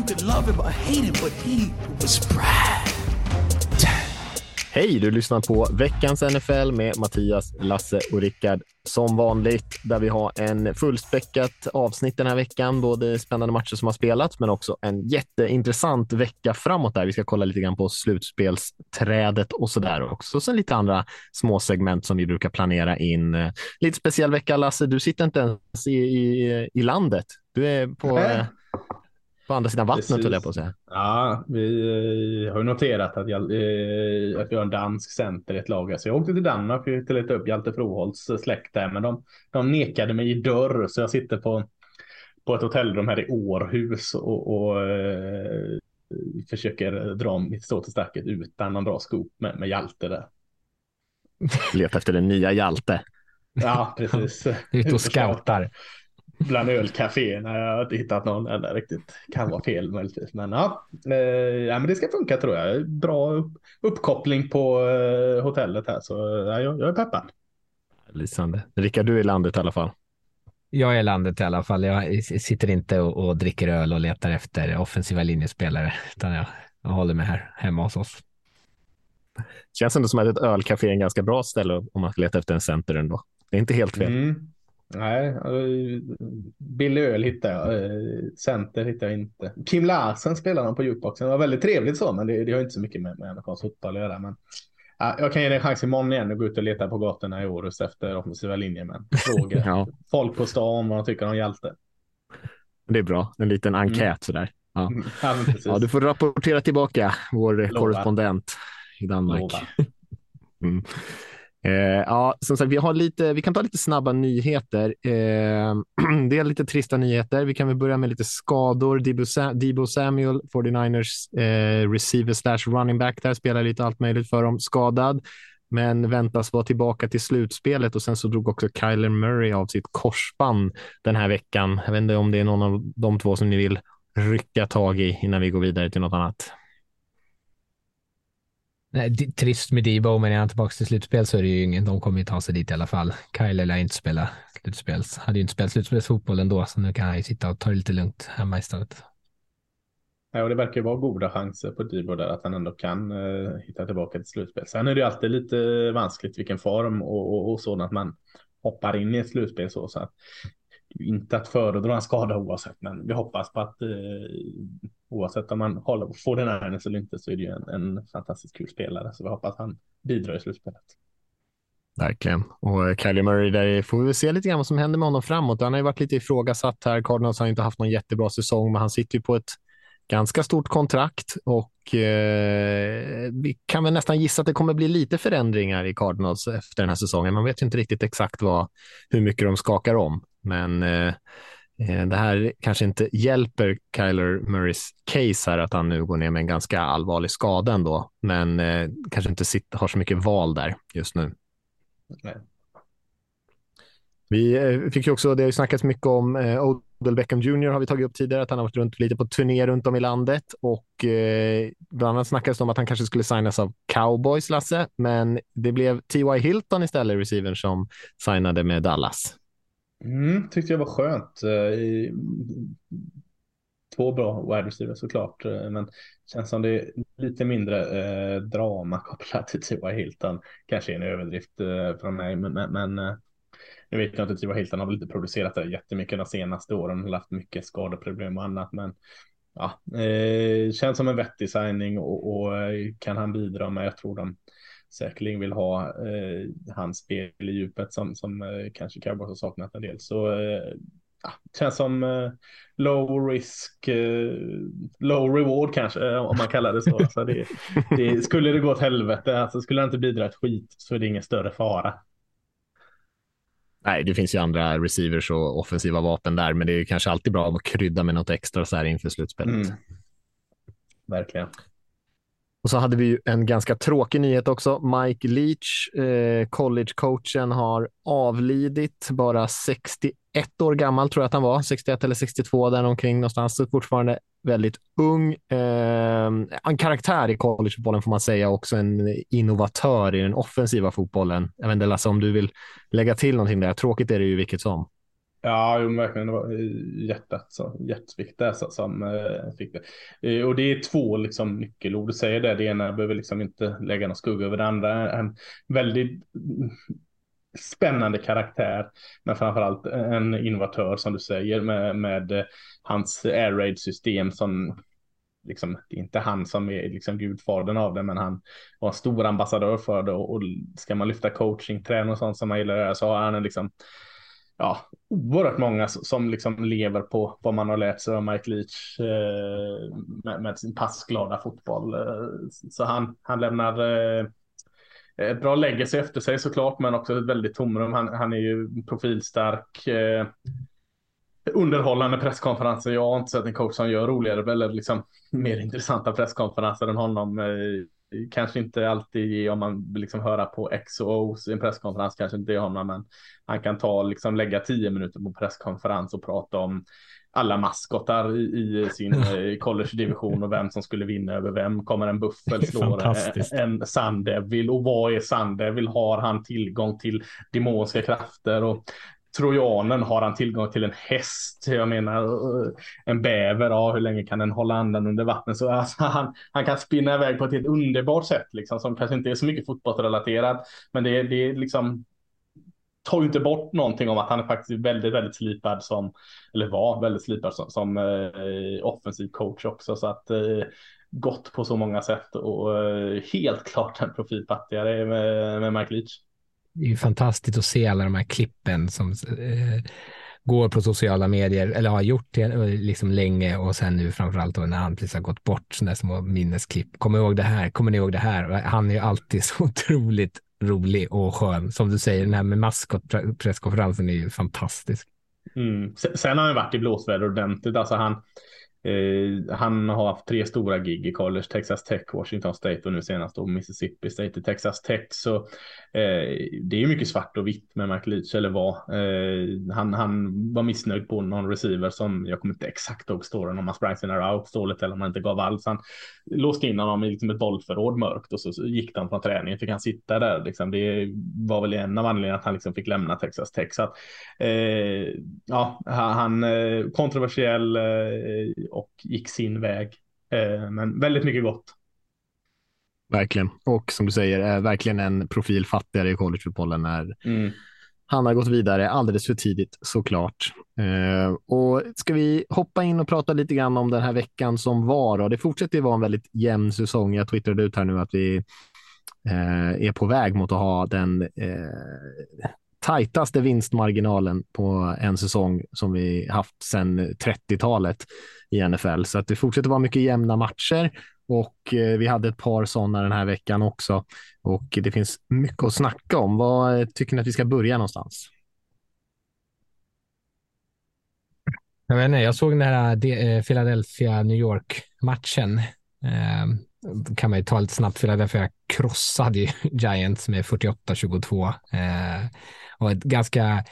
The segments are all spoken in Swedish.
You could love him or hate him, but he was Brad. Hej, du lyssnar på veckans NFL med Mattias, Lasse och Rickard som vanligt, där vi har en fullspäckat avsnitt den här veckan. Både spännande matcher som har spelats, men också en jätteintressant vecka framåt där. Vi ska kolla lite grann på slutspelsträdet och så där också. Och sen lite andra små segment som vi brukar planera in. Lite speciell vecka, Lasse. Du sitter inte ens i, i, i landet. Du är på... Nej. På andra sidan vattnet Precis. höll jag på att säga. Ja, vi eh, har ju noterat att, jag, eh, att vi har en dansk center i ett lag. Så jag åkte till Danmark för att leta upp Hjalte Froholts släkt där, men de, de nekade mig i dörr. Så jag sitter på, på ett hotellrum här i Århus och, och eh, försöker dra mitt strå till stacket utan någon bra scoop med, med Hjalte där. Leta efter den nya Hjalte. Ja, precis. Ute och scoutar. Bland ölcaféerna. Jag har inte hittat någon enda riktigt. Kan vara fel möjligtvis. Men ja, eh, ja men det ska funka tror jag. Bra upp, uppkoppling på eh, hotellet här. Så ja, jag, jag är peppad. Lysande. Rickard, du är i landet i alla fall. Jag är i landet i alla fall. Jag sitter inte och, och dricker öl och letar efter offensiva linjespelare, utan jag, jag håller mig här hemma hos oss. Känns ändå som att ett ölcafé är en ganska bra ställe om man ska leta efter en center ändå. Det är inte helt fel. Mm. Nej, eh, billig öl hittar jag. Eh, Center hittar jag inte. Kim Larsen spelar de på jukeboxen. Det var väldigt trevligt så, men det, det har inte så mycket med, med amerikansk fotboll att göra. Men, ja, jag kan ge dig en chans imorgon igen att gå ut och leta på gatorna i Århus efter offensiva linjer. Men fråga Ja. folk på stan vad de tycker om Hjalte. Det är bra. En liten enkät sådär. Ja. Ja, men precis. Ja, du får rapportera tillbaka, vår Lovar. korrespondent i Danmark. Mm. Eh, ja, som sagt, vi, har lite, vi kan ta lite snabba nyheter. Eh, det är lite trista nyheter. Vi kan väl börja med lite skador. Debo, Debo Samuel, 49ers eh, receiver slash running back där, spelar lite allt möjligt för dem, skadad. Men väntas vara tillbaka till slutspelet och sen så drog också Kyler Murray av sitt korsband den här veckan. Jag vet inte om det är någon av de två som ni vill rycka tag i innan vi går vidare till något annat. Nej, trist med Debo, men är han tillbaka till slutspel så är det ju ingen. De kommer ju ta sig dit i alla fall. Kyle lär inte spela slutspels. Hade ju inte spelat slutspelsfotboll ändå, så nu kan han ju sitta och ta det lite lugnt hemma istället. Ja, och det verkar ju vara goda chanser på Debo där att han ändå kan eh, hitta tillbaka till slutspel. Sen är det ju alltid lite vanskligt vilken form och, och, och sådant man hoppar in i ett slutspel så. så att, inte att föredra en skada oavsett, men vi hoppas på att eh, oavsett om man håller, får den här eller inte så är det ju en, en fantastiskt kul spelare. Så vi hoppas att han bidrar i slutspelet. Verkligen. Och eh, Kylie Murray, där får vi väl se lite grann vad som händer med honom framåt. Han har ju varit lite ifrågasatt här. Cardinals har inte haft någon jättebra säsong, men han sitter ju på ett ganska stort kontrakt och eh, vi kan väl nästan gissa att det kommer bli lite förändringar i Cardinals efter den här säsongen. Man vet ju inte riktigt exakt vad, hur mycket de skakar om, men eh, det här kanske inte hjälper Kyler Murrays case här att han nu går ner med en ganska allvarlig skada ändå, men eh, kanske inte sitter, har så mycket val där just nu. Nej. Vi eh, fick ju också, det har ju snackats mycket om eh, Odell Beckham Jr har vi tagit upp tidigare, att han har varit runt lite på turné runt om i landet och eh, bland annat snackades det om att han kanske skulle signas av Cowboys, Lasse, men det blev T.Y. Hilton istället, receivern som signade med Dallas. Mm, tyckte jag var skönt. Eh, två bra wide receivers såklart, eh, men känns som det är lite mindre eh, drama kopplat till Tua Hilton. Kanske en överdrift eh, från mig, men, men, men eh, nu vet jag inte, Tua Hilton har väl inte producerat det jättemycket de senaste åren. Han har haft mycket skadeproblem och annat, men ja, eh, känns som en vettig signing och, och eh, kan han bidra med. Jag tror de säkerligen vill ha eh, hans spel i djupet som, som eh, kanske Cowboys har saknat en del. Så eh, ja, känns som eh, low risk, eh, low reward kanske, eh, om man kallar det så. Alltså det, det, skulle det gå åt helvete, alltså skulle han inte bidra ett skit så är det ingen större fara. Nej, det finns ju andra receivers och offensiva vapen där, men det är ju kanske alltid bra att krydda med något extra så här inför slutspelet. Mm. verkligen. Och så hade vi ju en ganska tråkig nyhet också. Mike Leach, eh, collegecoachen, har avlidit. Bara 61 år gammal tror jag att han var. 61 eller 62 där omkring någonstans. Så fortfarande väldigt ung. Eh, en karaktär i collegefotbollen får man säga. Också en innovatör i den offensiva fotbollen. Jag vet inte Lasse om du vill lägga till någonting där. Tråkigt är det ju vilket som. Ja, jo, verkligen. Det var hjärtat, så, hjärtvikt där så, som eh, fick det. Eh, och det är två liksom, nyckelord. Du säger det, det ena behöver liksom inte lägga någon skugga över det andra. En väldigt spännande karaktär, men framförallt en innovatör som du säger med, med eh, hans air raid system som liksom, det är inte han som är liksom gudfadern av det, men han var en stor ambassadör för det och, och ska man lyfta coaching, träning och sånt som man gillar så har han liksom ja, oerhört många som liksom lever på vad man har lärt sig av Mike Leach eh, med, med, sin passglada fotboll. Eh, så han, han lämnar eh, ett bra legacy efter sig såklart, men också ett väldigt tomrum. Han, han är ju profilstark. Eh, underhållande presskonferenser. Jag har inte sett en coach som gör roligare eller liksom mer intressanta presskonferenser än honom. Eh, Eh, kanske inte alltid om man liksom höra på X och O i en presskonferens, kanske inte det honom, men han kan ta liksom lägga tio minuter på presskonferens och prata om alla maskotar i, i sin college-division och vem som skulle vinna över vem. Kommer en buffel slå en, en Sandevil och vad är Sandevil? Har han tillgång till demoniska krafter? Och trojanen har han tillgång till en häst. Jag menar eh, en bäver. Ja, hur länge kan den hålla andan under vattnet? Så alltså, han, han kan spinna iväg på ett helt underbart sätt liksom som kanske inte är så mycket fotbollsrelaterat. Men det, det är liksom tar ju inte bort någonting om att han är faktiskt väldigt, väldigt slipad som, eller var väldigt slipad som, som eh, offensiv coach också. Så att eh, gott på så många sätt och eh, helt klart en profilfattigare med, med Mike Leach det är ju fantastiskt att se alla de här klippen som eh, går på sociala medier, eller har gjort det eh, liksom länge och sen nu framförallt då när han precis har gått bort, sådana små minnesklipp. Kommer ihåg det här? Kommer ni ihåg det här? Han är ju alltid så otroligt rolig och skön. Som du säger, den här med maskotpresskonferensen är ju fantastisk. Mm. Sen har han varit i blåsväder ordentligt. Alltså han, Eh, han har haft tre stora gig i college, Texas Tech, Washington State och nu senast då Mississippi State i Texas Tech. Så Eh, det är ju mycket svart och vitt med Mark Leach, eller vad. Eh, han, han var missnöjd på någon receiver som, jag kommer inte exakt ihåg storyn om han sprang sina routes dåligt eller om han inte gav alls. Han låste in honom i liksom ett bollförråd mörkt och så, gick han från träningen, fick han sitta där. Liksom. Det var väl en av anledningarna att han liksom fick lämna Texas Tech. Så att, eh, ja, han, eh, kontroversiell eh, och gick sin väg. Eh, men väldigt mycket gott. Verkligen. Och som du säger, är verkligen en profil fattigare i collegefotbollen när mm. han har gått vidare alldeles för tidigt såklart. Eh, och ska vi hoppa in och prata lite grann om den här veckan som var? Och det fortsätter ju vara en väldigt jämn säsong. Jag twittrade ut här nu att vi eh, är på väg mot att ha den eh, tajtaste vinstmarginalen på en säsong som vi haft sedan 30-talet i NFL. Så att det fortsätter vara mycket jämna matcher och eh, vi hade ett par sådana den här veckan också. Och det finns mycket att snacka om. Vad eh, tycker ni att vi ska börja någonstans? Jag, vet inte, jag såg den här eh, Philadelphia-New York-matchen. Ehm, kan man ju ta lite snabbt. Philadelphia krossade ju Giants med 48-22. Eh, och ett ganska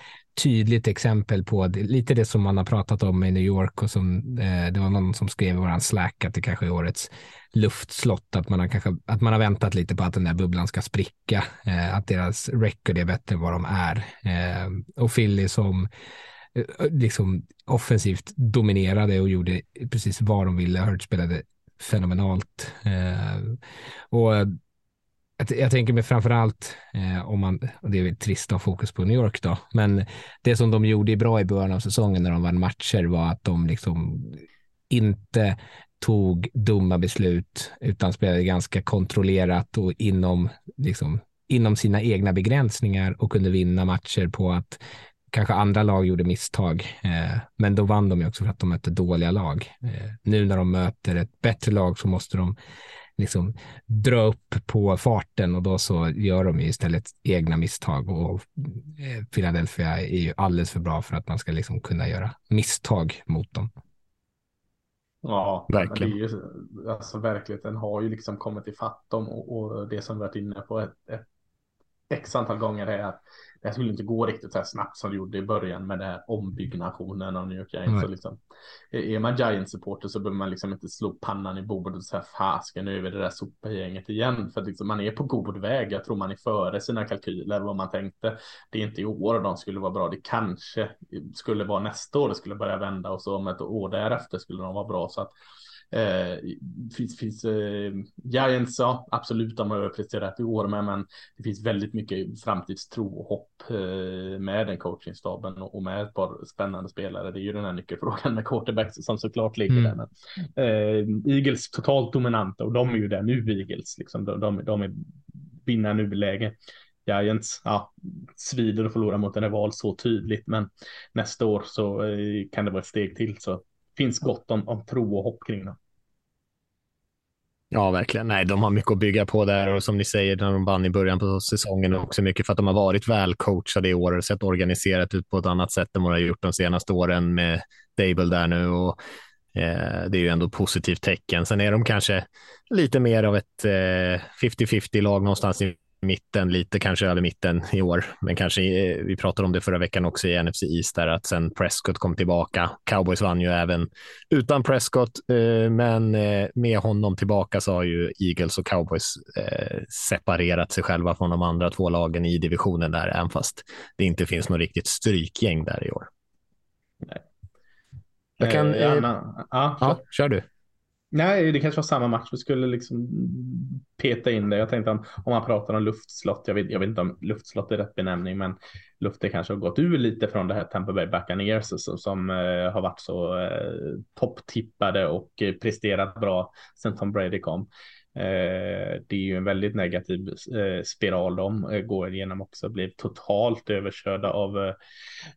tydligt exempel på det, lite det som man har pratat om i New York och som eh, det var någon som skrev i våran Slack att det kanske är årets luftslott, att man har kanske att man har väntat lite på att den där bubblan ska spricka, eh, att deras record är bättre än vad de är. Eh, och Philly som eh, liksom offensivt dominerade och gjorde precis vad de ville. Hurt spelade fenomenalt. Eh, och jag tänker mig framför allt, eh, om man, och det är väl trist att ha fokus på New York då, men det som de gjorde bra i början av säsongen när de vann matcher var att de liksom inte tog dumma beslut utan spelade ganska kontrollerat och inom, liksom, inom sina egna begränsningar och kunde vinna matcher på att kanske andra lag gjorde misstag. Eh, men då vann de ju också för att de mötte dåliga lag. Eh, nu när de möter ett bättre lag så måste de liksom dra upp på farten och då så gör de istället egna misstag och eh, Philadelphia är ju alldeles för bra för att man ska liksom kunna göra misstag mot dem. Ja, verkligen. Men det är ju, alltså, verkligheten har ju liksom kommit ifatt dem och, och det som vi varit inne på ett, ett x antal gånger är att det skulle inte gå riktigt så här snabbt som det gjorde i början med den här ombyggnationen av New York Giants. Så liksom, är man Giants-supporter så behöver man liksom inte slå pannan i bordet och säga fasken nu är vi det där sopgänget igen. För att liksom, man är på god väg. Jag tror man är före sina kalkyler vad man tänkte. Det är inte i år de skulle vara bra. Det kanske skulle vara nästa år det skulle börja vända och så om ett år därefter skulle de vara bra. Så att Eh, finns, finns eh, Giants, ja absolut, de har överpresterat i år med, men det finns väldigt mycket framtidstro och hopp eh, med den coachingstaben och, och med ett par spännande spelare. Det är ju den här nyckelfrågan med quarterbacks som såklart ligger mm. där. Men, eh, Eagles totalt dominanta och de är ju där nu, Eagles, liksom, de, de, de är vinna nu-läge. Giants, ja, svider och förlorar mot en rival så tydligt, men nästa år så eh, kan det vara ett steg till. Så finns gott om, om tro och hopp kring dem. Ja, verkligen. Nej, de har mycket att bygga på där och som ni säger när de vann i början på säsongen också mycket för att de har varit väl coachade i år och sett organiserat ut på ett annat sätt än vad de har gjort de senaste åren med Dable där nu och eh, det är ju ändå ett positivt tecken. Sen är de kanske lite mer av ett eh, 50-50 lag någonstans i mitten, lite kanske över mitten i år. Men kanske, eh, vi pratade om det förra veckan också i NFC East, där att sen Prescott kom tillbaka. Cowboys vann ju även utan Prescott, eh, men eh, med honom tillbaka så har ju Eagles och Cowboys separerat sig själva från de andra två lagen i divisionen där, även fast det inte finns något riktigt strykgäng där i år. Nej. Jag kan... Eh, Anna, ja, ja, kör du. Nej, det kanske var samma match. Vi skulle liksom peta in det. Jag tänkte om, man pratar om luftslott. Jag vet, jag vet inte om luftslott är rätt benämning, men luften kanske har gått ur lite från det här Tampa Bay Buccaneers som, som eh, har varit så eh, topptippade och eh, presterat bra sen Tom Brady kom. Eh, det är ju en väldigt negativ eh, spiral de eh, går igenom också. Blev totalt överkörda av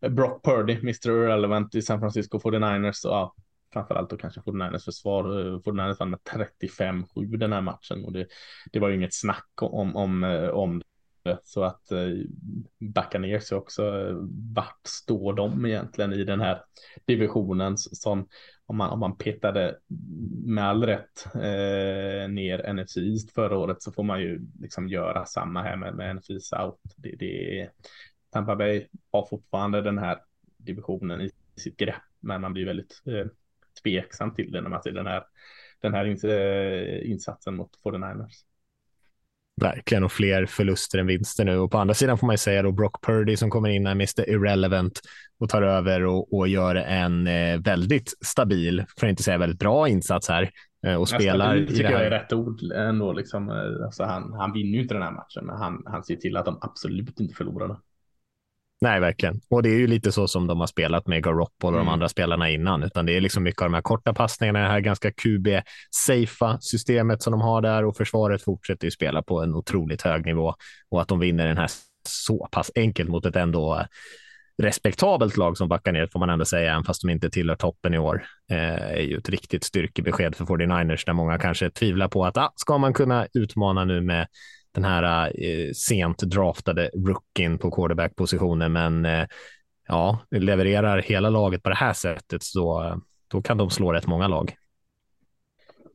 eh, Brock Purdy, Mr. Irrelevant i San Francisco 49ers. Och, ja, framförallt då kanske 49ers försvar. Eh, 49ers vann med 35-7 den här matchen och det, det var ju inget snack om, om, eh, om det. Så att eh, backa ner sig också. Vart står de egentligen i den här divisionen som om man, om man petade med all rätt eh, ner NFC East förra året så får man ju liksom göra samma här med, med NFC South. Det, det, Tampa Bay har fortfarande den här divisionen i sitt grepp, men man blir väldigt eh, tveksam till man ser den här, den här eh, insatsen mot 49ers. Verkligen, och fler förluster än vinster nu. Och på andra sidan får man ju säga då Brock Purdy som kommer in här, Mr Irrelevant och tar över och, och gör en eh, väldigt stabil, för att inte säga väldigt bra insats här. Eh, och spelar det tycker jag är rätt ord ändå. Liksom, alltså han, han vinner ju inte den här matchen, men han, han ser till att de absolut inte förlorar. Nej, verkligen. Och det är ju lite så som de har spelat med Garoppolo och mm. de andra spelarna innan, utan det är liksom mycket av de här korta passningarna, det här ganska QB-safea systemet som de har där och försvaret fortsätter ju spela på en otroligt hög nivå och att de vinner den här så pass enkelt mot ett ändå respektabelt lag som backar ner, får man ändå säga, även fast de inte tillhör toppen i år, eh, är ju ett riktigt styrkebesked för 49ers, där många kanske tvivlar på att ah, ska man kunna utmana nu med den här eh, sent draftade rookien på quarterback-positionen, men eh, ja, levererar hela laget på det här sättet så då kan de slå rätt många lag.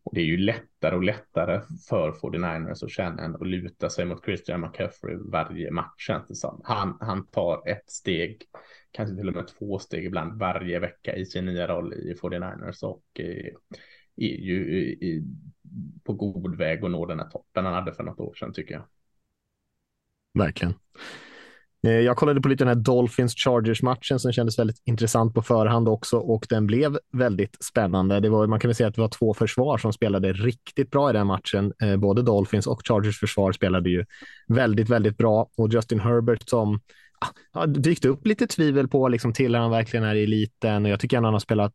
Och det är ju lättare och lättare för 49ers att känna och luta sig mot Christian McCaffrey varje match känns det som. Han, han tar ett steg, kanske till och med två steg ibland varje vecka i sin nya roll i 49ers och eh, är ju i, på god väg att nå den här toppen han hade för något år sedan tycker jag. Verkligen. Eh, jag kollade på lite den här Dolphins Chargers matchen som kändes väldigt intressant på förhand också och den blev väldigt spännande. Det var, man kan väl säga att det var två försvar som spelade riktigt bra i den matchen. Eh, både Dolphins och Chargers försvar spelade ju väldigt, väldigt bra och Justin Herbert som ah, ja, dykt upp lite tvivel på liksom tillhör han verkligen är i eliten och jag tycker han har spelat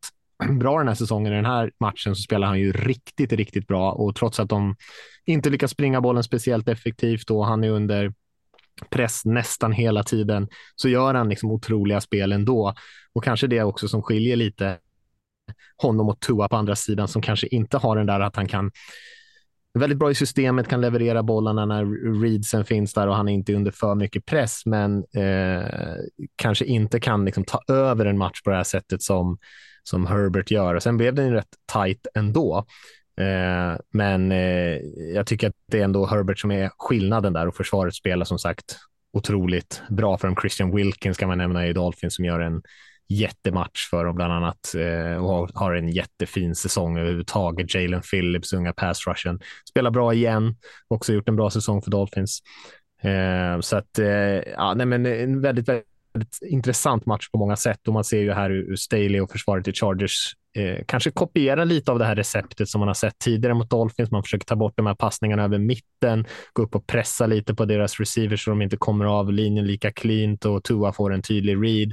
bra den här säsongen. I den här matchen så spelar han ju riktigt, riktigt bra och trots att de inte lyckas springa bollen speciellt effektivt och han är under press nästan hela tiden så gör han liksom otroliga spel ändå. Och kanske det också som skiljer lite honom och Tua på andra sidan som kanske inte har den där att han kan väldigt bra i systemet, kan leverera bollarna när readsen finns där och han är inte under för mycket press, men eh, kanske inte kan liksom ta över en match på det här sättet som som Herbert gör. Och sen blev den ju rätt tight ändå. Eh, men eh, jag tycker att det är ändå Herbert som är skillnaden där och försvaret spelar som sagt otroligt bra för dem. Christian Wilkins kan man nämna i Dolphins som gör en jättematch för dem bland annat eh, och har en jättefin säsong överhuvudtaget. Jalen Phillips, unga pass rushen, spelar bra igen. Också gjort en bra säsong för Dolphins. Eh, så att, eh, ja, nej, men en väldigt, väldigt intressant match på många sätt. Och man ser ju här hur Staley och försvaret i Chargers eh, kanske kopierar lite av det här receptet som man har sett tidigare mot Dolphins. Man försöker ta bort de här passningarna över mitten, gå upp och pressa lite på deras receivers så de inte kommer av linjen lika cleant och Tua får en tydlig read.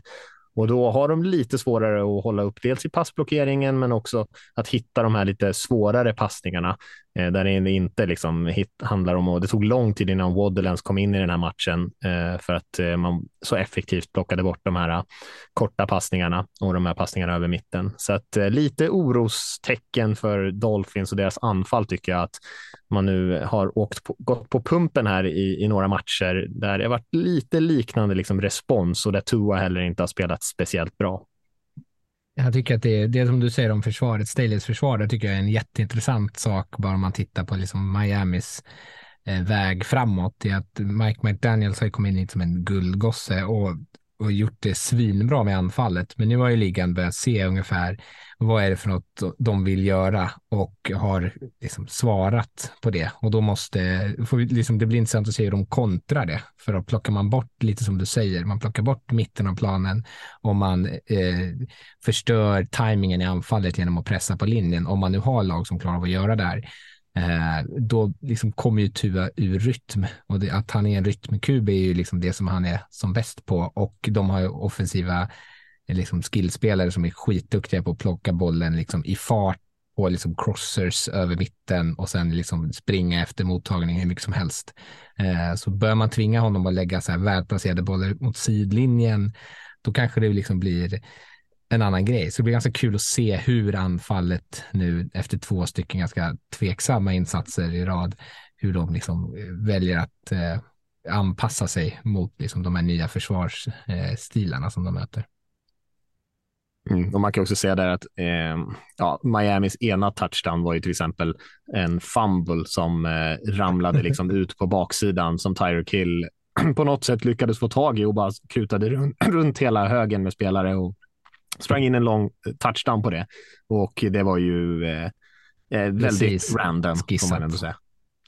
Och då har de lite svårare att hålla upp dels i passblockeringen, men också att hitta de här lite svårare passningarna. Eh, där det inte liksom hit, handlar om, och det tog lång tid innan Waddle kom in i den här matchen eh, för att eh, man så effektivt plockade bort de här eh, korta passningarna och de här passningarna över mitten. Så att eh, lite orostecken för Dolphins och deras anfall tycker jag att man nu har åkt på, gått på pumpen här i, i några matcher där det har varit lite liknande liksom respons och där Tua heller inte har spelat speciellt bra. Jag tycker att det, det som du säger om försvaret, Staleys försvar, det tycker jag är en jätteintressant sak bara om man tittar på liksom Miamis eh, väg framåt. I att Mike McDaniels har kommit in som en guldgosse och och gjort det svinbra med anfallet. Men nu har ju ligan börjat se ungefär vad är det för något de vill göra och har liksom svarat på det. Och då måste, liksom, det blir intressant att se hur de kontrar det. För då plockar man bort, lite som du säger, man plockar bort mitten av planen och man eh, förstör tajmingen i anfallet genom att pressa på linjen. Om man nu har lag som klarar av att göra det här Eh, då liksom kommer ju Tua ur rytm och det, att han är en rytmkub är ju liksom det som han är som bäst på och de har ju offensiva eh, liksom skillspelare som är skitduktiga på att plocka bollen liksom i fart och liksom crossers över mitten och sen liksom springa efter mottagning hur mycket som helst. Eh, så bör man tvinga honom att lägga så här välplacerade bollar mot sidlinjen, då kanske det liksom blir en annan grej. Så det blir ganska kul att se hur anfallet nu efter två stycken ganska tveksamma insatser i rad, hur de liksom eh, väljer att eh, anpassa sig mot liksom de här nya försvarsstilarna eh, som de möter. Mm, och man kan också säga där att eh, ja, Miamis ena touchdown var ju till exempel en fumble som eh, ramlade liksom ut på baksidan som Tyreek Hill på något sätt lyckades få tag i och bara kutade runt, runt hela högen med spelare och sprang in en lång eh, touchdown på det och det var ju eh, eh väldigt Precis. random. Skissat. Får man ändå säga.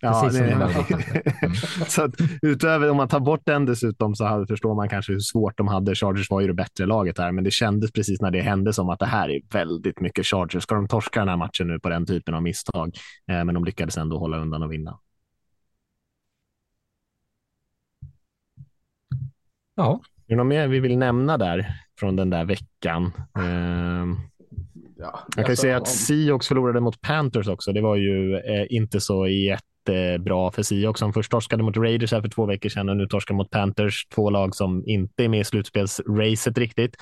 Ja, det, mm. så att, utöver om man tar bort den dessutom så hade, förstår man kanske hur svårt de hade. Chargers var ju det bättre laget här, men det kändes precis när det hände som att det här är väldigt mycket Chargers. Ska de torska den här matchen nu på den typen av misstag? Eh, men de lyckades ändå hålla undan och vinna. Ja. Är det något mer vi vill nämna där från den där veckan? Eh, ja, jag kan säga att Seahawks förlorade mot Panthers också. Det var ju eh, inte så jättebra för Seahawks som först torskade mot Raiders här för två veckor sedan och nu torskar mot Panthers. Två lag som inte är med i slutspelsracet riktigt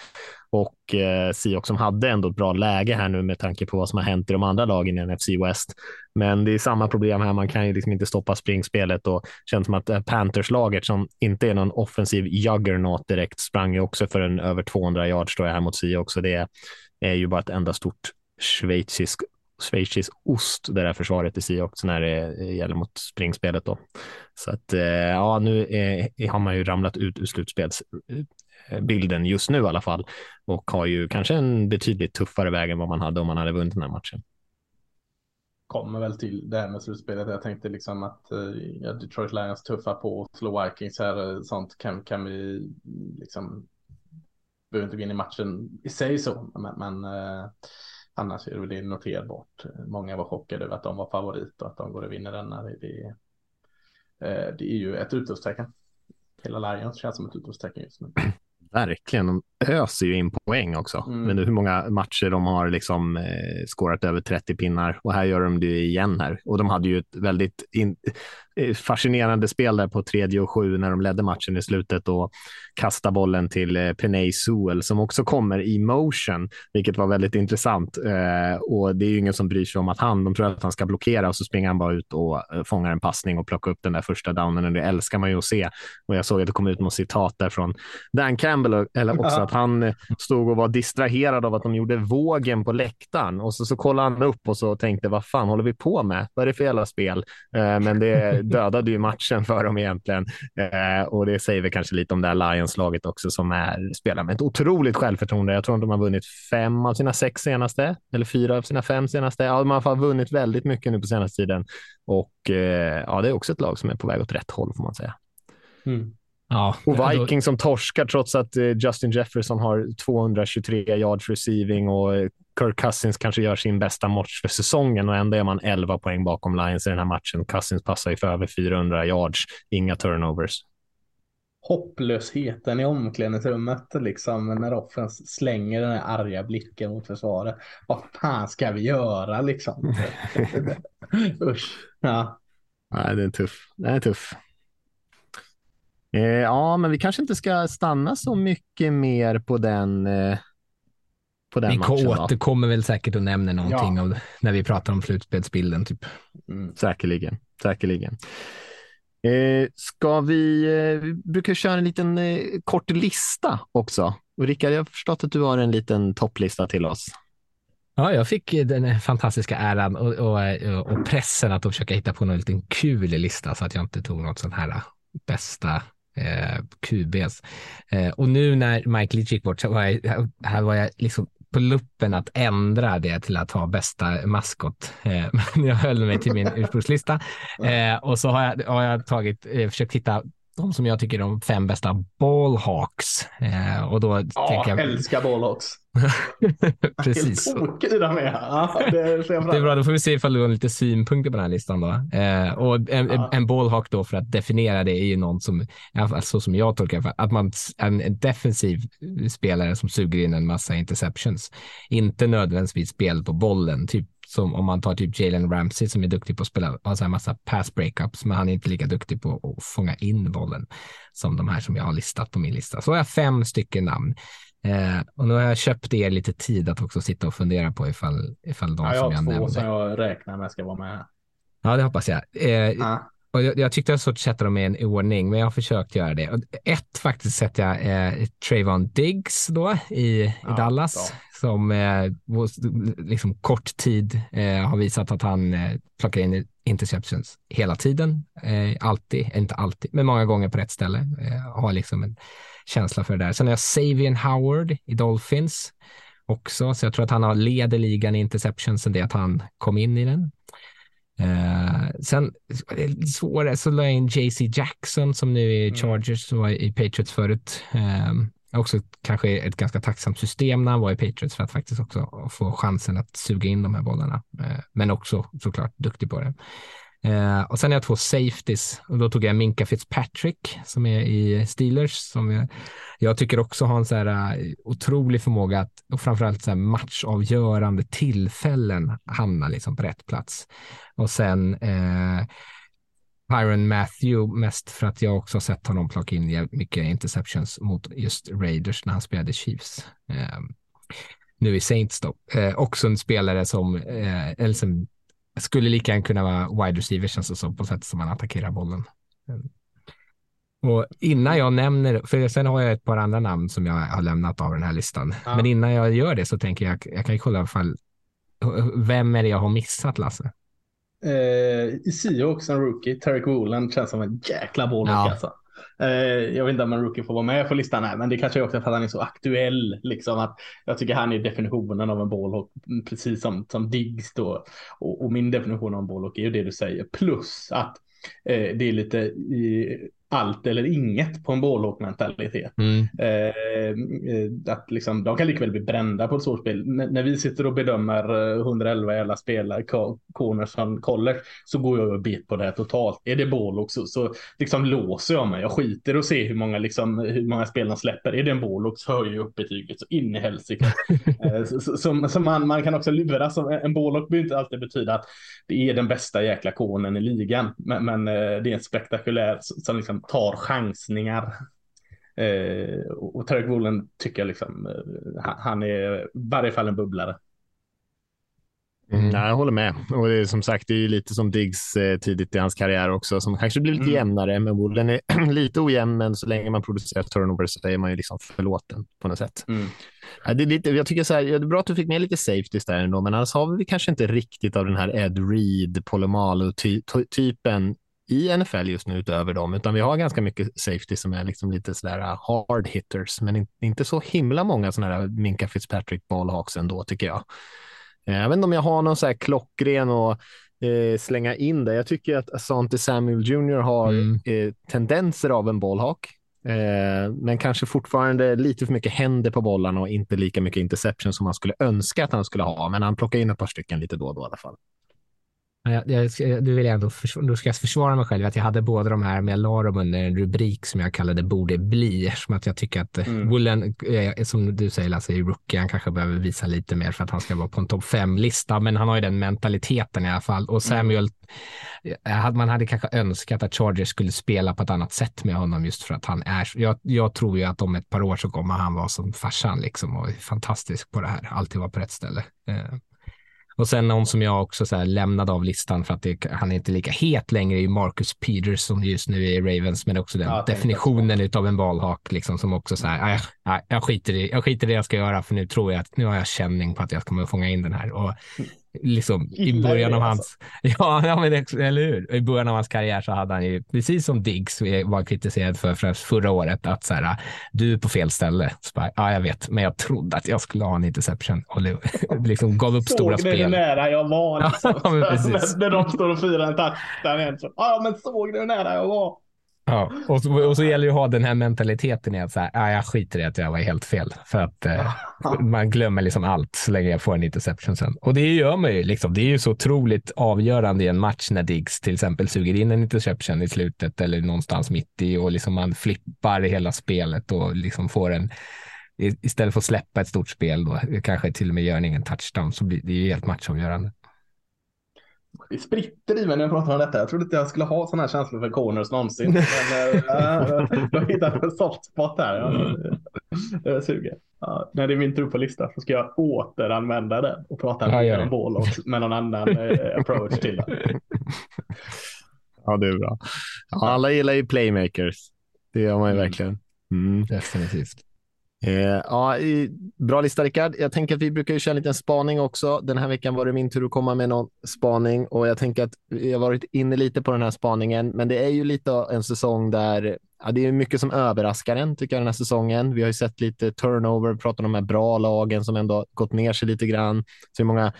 och eh, Seahawks som hade ändå ett bra läge här nu med tanke på vad som har hänt i de andra lagen i NFC West. Men det är samma problem här. Man kan ju liksom inte stoppa springspelet och känns som att eh, Panthers-laget som inte är någon offensiv juggernaut direkt sprang ju också för en över 200 yards då jag här mot Seahawks. Så det är ju bara ett enda stort schweizisk schweizisk ost, det där försvaret i Seahawks när det eh, gäller mot springspelet. Då. Så att eh, ja, nu är, har man ju ramlat ut ur slutspelsbilden just nu i alla fall och har ju kanske en betydligt tuffare väg än vad man hade om man hade vunnit den här matchen. Kommer väl till det här med slutspelet. Jag tänkte liksom att ja, Detroit Lions tuffar på och slå Vikings här. Sånt kan, kan vi liksom. Behöver inte gå in i matchen i sig så, men, men eh, annars är det väl noterbart. Många var chockade över att de var favorit och att de går och vinner denna. Det, det, eh, det är ju ett utropstecken. Hela Lions känns som ett utropstecken just nu. Verkligen, de öser ju in poäng också. Mm. Men hur många matcher de har liksom eh, skårat över 30 pinnar och här gör de det igen här. Och de hade ju ett väldigt in, fascinerande spel där på tredje och sju när de ledde matchen i slutet och kastade bollen till eh, Penay Sewell som också kommer i motion, vilket var väldigt intressant. Eh, och det är ju ingen som bryr sig om att han, de tror att han ska blockera och så springer han bara ut och eh, fångar en passning och plockar upp den där första downen och det älskar man ju att se. Och jag såg att det kom ut något citat där från Dan Campbell eller också, att han stod och var distraherad av att de gjorde vågen på läktaren och så, så kollade han upp och så tänkte vad fan håller vi på med? Vad är det för jävla spel? Men det dödade ju matchen för dem egentligen eh, och det säger väl kanske lite om det här Lions-laget också som är, spelar med ett otroligt självförtroende. Jag tror att de har vunnit fem av sina sex senaste eller fyra av sina fem senaste. Ja, de har i alla fall vunnit väldigt mycket nu på senaste tiden och eh, ja, det är också ett lag som är på väg åt rätt håll får man säga. Mm. Ja, och Vikings som torskar trots att eh, Justin Jefferson har 223 yards receiving och eh, Kirk Cousins kanske gör sin bästa match för säsongen och ändå är man 11 poäng bakom Lions i den här matchen. Cousins passar ju för över 400 yards, inga turnovers. Hopplösheten i omklädningsrummet liksom när offens slänger den här arga blicken mot försvaret. Vad fan ska vi göra liksom? Usch. Ja. Nej, det är tuff. Det är tuff. Eh, ja, men vi kanske inte ska stanna så mycket mer på den, eh, på den vi matchen. Vi återkommer väl säkert och nämner någonting ja. av, när vi pratar om slutspelsbilden. Typ. Mm. Säkerligen, säkerligen. Eh, ska vi, eh, vi brukar köra en liten eh, kort lista också. Och Rickard, jag har förstått att du har en liten topplista till oss. Ja, jag fick den fantastiska äran och, och, och pressen att försöka hitta på någon liten kul lista så att jag inte tog något sånt här bästa eh, QBs. Eh, och nu när Mike Leach gick bort så var jag, här var jag liksom på luppen att ändra det till att ha bästa maskot. Eh, men jag höll mig till min ursprungslista. Eh, och så har jag, har jag tagit, eh, försökt hitta de som jag tycker är de fem bästa ballhawks. Eh, och då ja, tänker jag... älskar ballhawks. Precis. Tokig de är. Ja, det, är det är bra, då får vi se ifall du har lite synpunkter på den här listan. Då. Eh, och en, ja. en ballhawk då för att definiera det är ju någon som, så som jag tolkar att man en defensiv spelare som suger in en massa interceptions. Inte nödvändigtvis spel på bollen, typ som om man tar typ Jalen Ramsey som är duktig på att spela, har så här massa pass breakups, men han är inte lika duktig på att fånga in bollen som de här som jag har listat på min lista. Så har jag fem stycken namn. Eh, och nu har jag köpt er lite tid att också sitta och fundera på ifall, ifall de ja, som jag nämnde. Jag har två som jag räknar med ska vara med. Ja, det hoppas jag. Eh, ja. Och jag, jag tyckte jag så att sätta dem i en ordning, men jag har försökt göra det. Ett faktiskt sätter jag eh, Trayvon Diggs då i, ja, i Dallas, bra. som eh, liksom kort tid eh, har visat att han eh, plockar in interceptions hela tiden. Eh, alltid, inte alltid, men många gånger på rätt ställe. Eh, har liksom en känsla för det där. Sen har jag Savian Howard i Dolphins också, så jag tror att han har leder ligan i interceptions sen det att han kom in i den. Eh, sen svårare så la jag in JC Jackson som nu är i mm. Chargers som var i Patriots förut. Eh, också kanske ett ganska tacksamt system när han var i Patriots för att faktiskt också få chansen att suga in de här bollarna. Eh, men också såklart duktig på det. Eh, och sen har jag två safeties och då tog jag Minka Fitzpatrick som är i Steelers som jag, jag tycker också har en så här uh, otrolig förmåga att och framförallt så här matchavgörande tillfällen hamna liksom på rätt plats. Och sen eh, Byron Matthew mest för att jag också har sett honom plocka in mycket interceptions mot just Raiders när han spelade Chiefs. Eh, nu i Saints då. Eh, också en spelare som, eh, eller som skulle lika gärna kunna vara wide receiver känns det som på sätt som man attackerar bollen. Och innan jag nämner, för sen har jag ett par andra namn som jag har lämnat av den här listan. Ja. Men innan jag gör det så tänker jag, jag kan kolla ifall, vem är det jag har missat Lasse? Eh, I Seahawks en rookie, Tarek Woolen, känns som en jäkla bollback ja. alltså. Eh, jag vet inte om en rookie får vara med på listan här, men det kanske är också för att han är så aktuell. Liksom, att jag tycker han är definitionen av en ballhawk, precis som, som Diggs då. Och, och min definition av en ballhawk är ju det du säger, plus att eh, det är lite i, allt eller inget på en bålhåk-mentalitet. Mm. Eh, att liksom, de kan likväl bli brända på ett svårt spel. N när vi sitter och bedömer 111 jävla spelare, corners från college, så går jag och bet på det totalt. Är det bålhåk så, så liksom låser jag mig. Jag skiter och ser hur många, liksom, hur många spel de släpper. Är det en bålhåk så höjer jag upp betyget så in i helsike. eh, så, så, så, så man, man, kan också luras. En bålhåk behöver inte alltid betyda att det är den bästa jäkla konen i ligan. Men, men eh, det är en spektakulär som liksom tar chansningar. Eh, och Tarek Woolen tycker jag liksom, eh, han är i varje fall en bubblare. Mm. Jag håller med. Och det är, som sagt, det är lite som Diggs eh, tidigt i hans karriär också, som kanske blir lite mm. jämnare. Men Woolen är lite ojämn, men så länge man producerar turnovers så är man ju liksom förlåten på något sätt. Mm. Ja, det är lite, jag tycker så här, det är bra att du fick med lite safeties där ändå, men annars har vi kanske inte riktigt av den här Ed Reed, Polamalu-typen i NFL just nu utöver dem, utan vi har ganska mycket safety som är liksom lite sådär uh, hard hitters, men inte så himla många sådana där Minka Fitzpatrick ballhawks ändå tycker jag. Eh, jag vet inte om jag har någon så här klockren och eh, slänga in det. Jag tycker att Asante Samuel Jr har mm. eh, tendenser av en bollhawk, eh, men kanske fortfarande lite för mycket händer på bollarna och inte lika mycket interception som man skulle önska att han skulle ha. Men han plockar in ett par stycken lite då och då i alla fall. Jag, jag, du vill jag ändå försvara, då ska jag försvara mig själv att jag hade båda de här, men jag la dem under en rubrik som jag kallade borde bli, som att jag tycker att mm. Woolen, eh, som du säger Lasse, är rookie, han kanske behöver visa lite mer för att han ska vara på en topp fem-lista, men han har ju den mentaliteten i alla fall. Och mm. Samuel, mm. man hade kanske önskat att Chargers skulle spela på ett annat sätt med honom just för att han är, jag, jag tror ju att om ett par år så kommer han vara som farsan liksom och fantastisk på det här, alltid vara på rätt ställe. Eh, och sen någon som jag också så lämnade av listan för att det, han är inte lika het längre är Marcus Peters som just nu är i Ravens, men också den ja, definitionen av en valhak liksom som också så här, jag, jag, skiter i, jag skiter i det jag ska göra för nu tror jag att nu har jag känning på att jag kommer fånga in den här. Och liksom i början av hans, ja, ja men eller hur? I början av hans karriär så hade han ju, precis som Diggs var kritiserad för, för förra året, att så här, du är på fel ställe. Bara, ja, jag vet, men jag trodde att jag skulle ha en interception och liksom gav upp Såg stora spel. Såg hur nära jag var? Liksom. ja, men precis. När de står och firar en touchdown. Ja, men såg du hur nära jag var? Ja, och så, och så gäller det att ha den här mentaliteten i att så här, ah, jag skiter i att jag var helt fel. För att eh, man glömmer liksom allt så länge jag får en interception sen. Och det gör man ju. Liksom. Det är ju så otroligt avgörande i en match när Diggs till exempel suger in en interception i slutet eller någonstans mitt i och liksom man flippar hela spelet och liksom får en istället för att släppa ett stort spel då, kanske till och med gör en egen touchdown, så blir det ju helt matchavgörande. Det spritter i mig när jag pratar om detta. Jag trodde inte jag skulle ha sådana här känslor för corners någonsin. Men äh, har hittat en soft spot här. Jag är sugen. Ja, när det är min tur på listan så ska jag återanvända den och prata ja, om boll och med någon annan eh, approach till det. Ja, det är bra. Ja, alla gillar ju playmakers. Det gör man ju mm. verkligen. Mm. Definitivt. Eh, ja, bra lista Rickard. Jag tänker att vi brukar ju köra en liten spaning också. Den här veckan var det min tur att komma med någon spaning och jag tänker att vi har varit inne lite på den här spaningen, men det är ju lite en säsong där ja, det är mycket som överraskar en tycker jag den här säsongen. Vi har ju sett lite turnover, pratat om de här bra lagen som ändå gått ner sig lite grann. Så många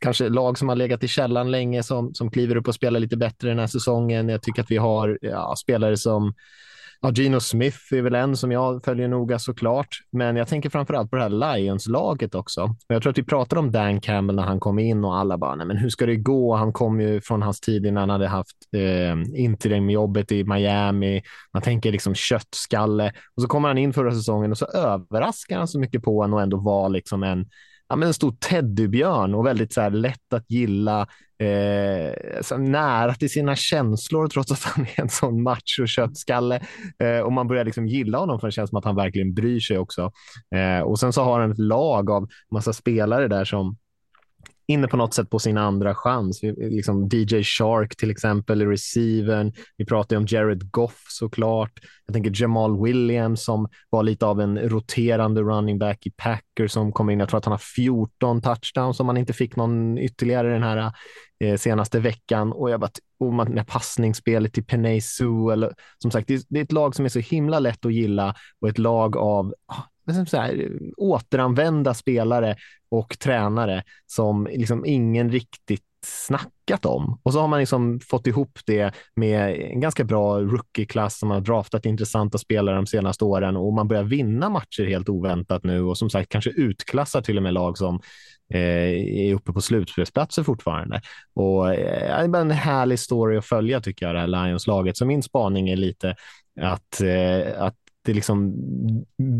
kanske lag som har legat i källan länge som, som kliver upp och spelar lite bättre den här säsongen. Jag tycker att vi har ja, spelare som Ja, Gino Smith är väl en som jag följer noga såklart, men jag tänker framför allt på det här Lions-laget också. Jag tror att vi pratade om Dan Campbell när han kom in och alla bara, nej, men hur ska det gå? Han kom ju från hans tid innan han hade haft eh, interimjobbet i Miami. Man tänker liksom köttskalle och så kommer han in förra säsongen och så överraskar han så mycket på en och ändå var liksom en ja, men en stor teddybjörn och väldigt så här, lätt att gilla, eh, nära till sina känslor trots att han är en sån macho köttskalle. Eh, och man börjar liksom gilla honom för det känns som att han verkligen bryr sig också. Eh, och sen så har han ett lag av massa spelare där som inne på något sätt på sin andra chans. Liksom DJ Shark till exempel i receiven. Vi pratar om Jared Goff såklart. Jag tänker Jamal Williams som var lite av en roterande running back i Packers som kom in. Jag tror att han har 14 touchdowns som han inte fick någon ytterligare den här eh, senaste veckan. Och jag bara, och man, med passningsspelet till Penay Sue, eller som sagt, det är, det är ett lag som är så himla lätt att gilla och ett lag av ah, så här, återanvända spelare och tränare som liksom ingen riktigt snackat om. Och så har man liksom fått ihop det med en ganska bra rookie-klass som har draftat intressanta spelare de senaste åren och man börjar vinna matcher helt oväntat nu och som sagt kanske utklassar till och med lag som eh, är uppe på slutspelsplatser fortfarande. Och eh, det är en härlig story att följa tycker jag, det här Lions-laget. Så min spaning är lite att, eh, att det liksom,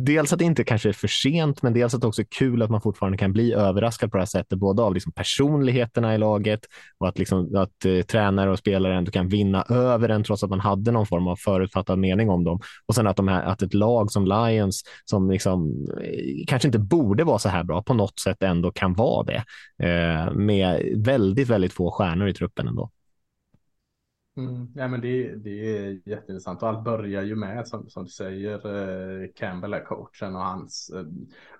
dels att det inte kanske är för sent, men dels att det också är kul att man fortfarande kan bli överraskad på det här sättet, både av liksom personligheterna i laget och att, liksom, att eh, tränare och spelare ändå kan vinna över en trots att man hade någon form av förutfattad mening om dem. Och sen att, de här, att ett lag som Lions, som liksom, eh, kanske inte borde vara så här bra, på något sätt ändå kan vara det. Eh, med väldigt, väldigt få stjärnor i truppen ändå. Mm, ja, men det, det är jätteintressant. Och allt börjar ju med som, som du säger eh, Campbell är coachen och hans eh,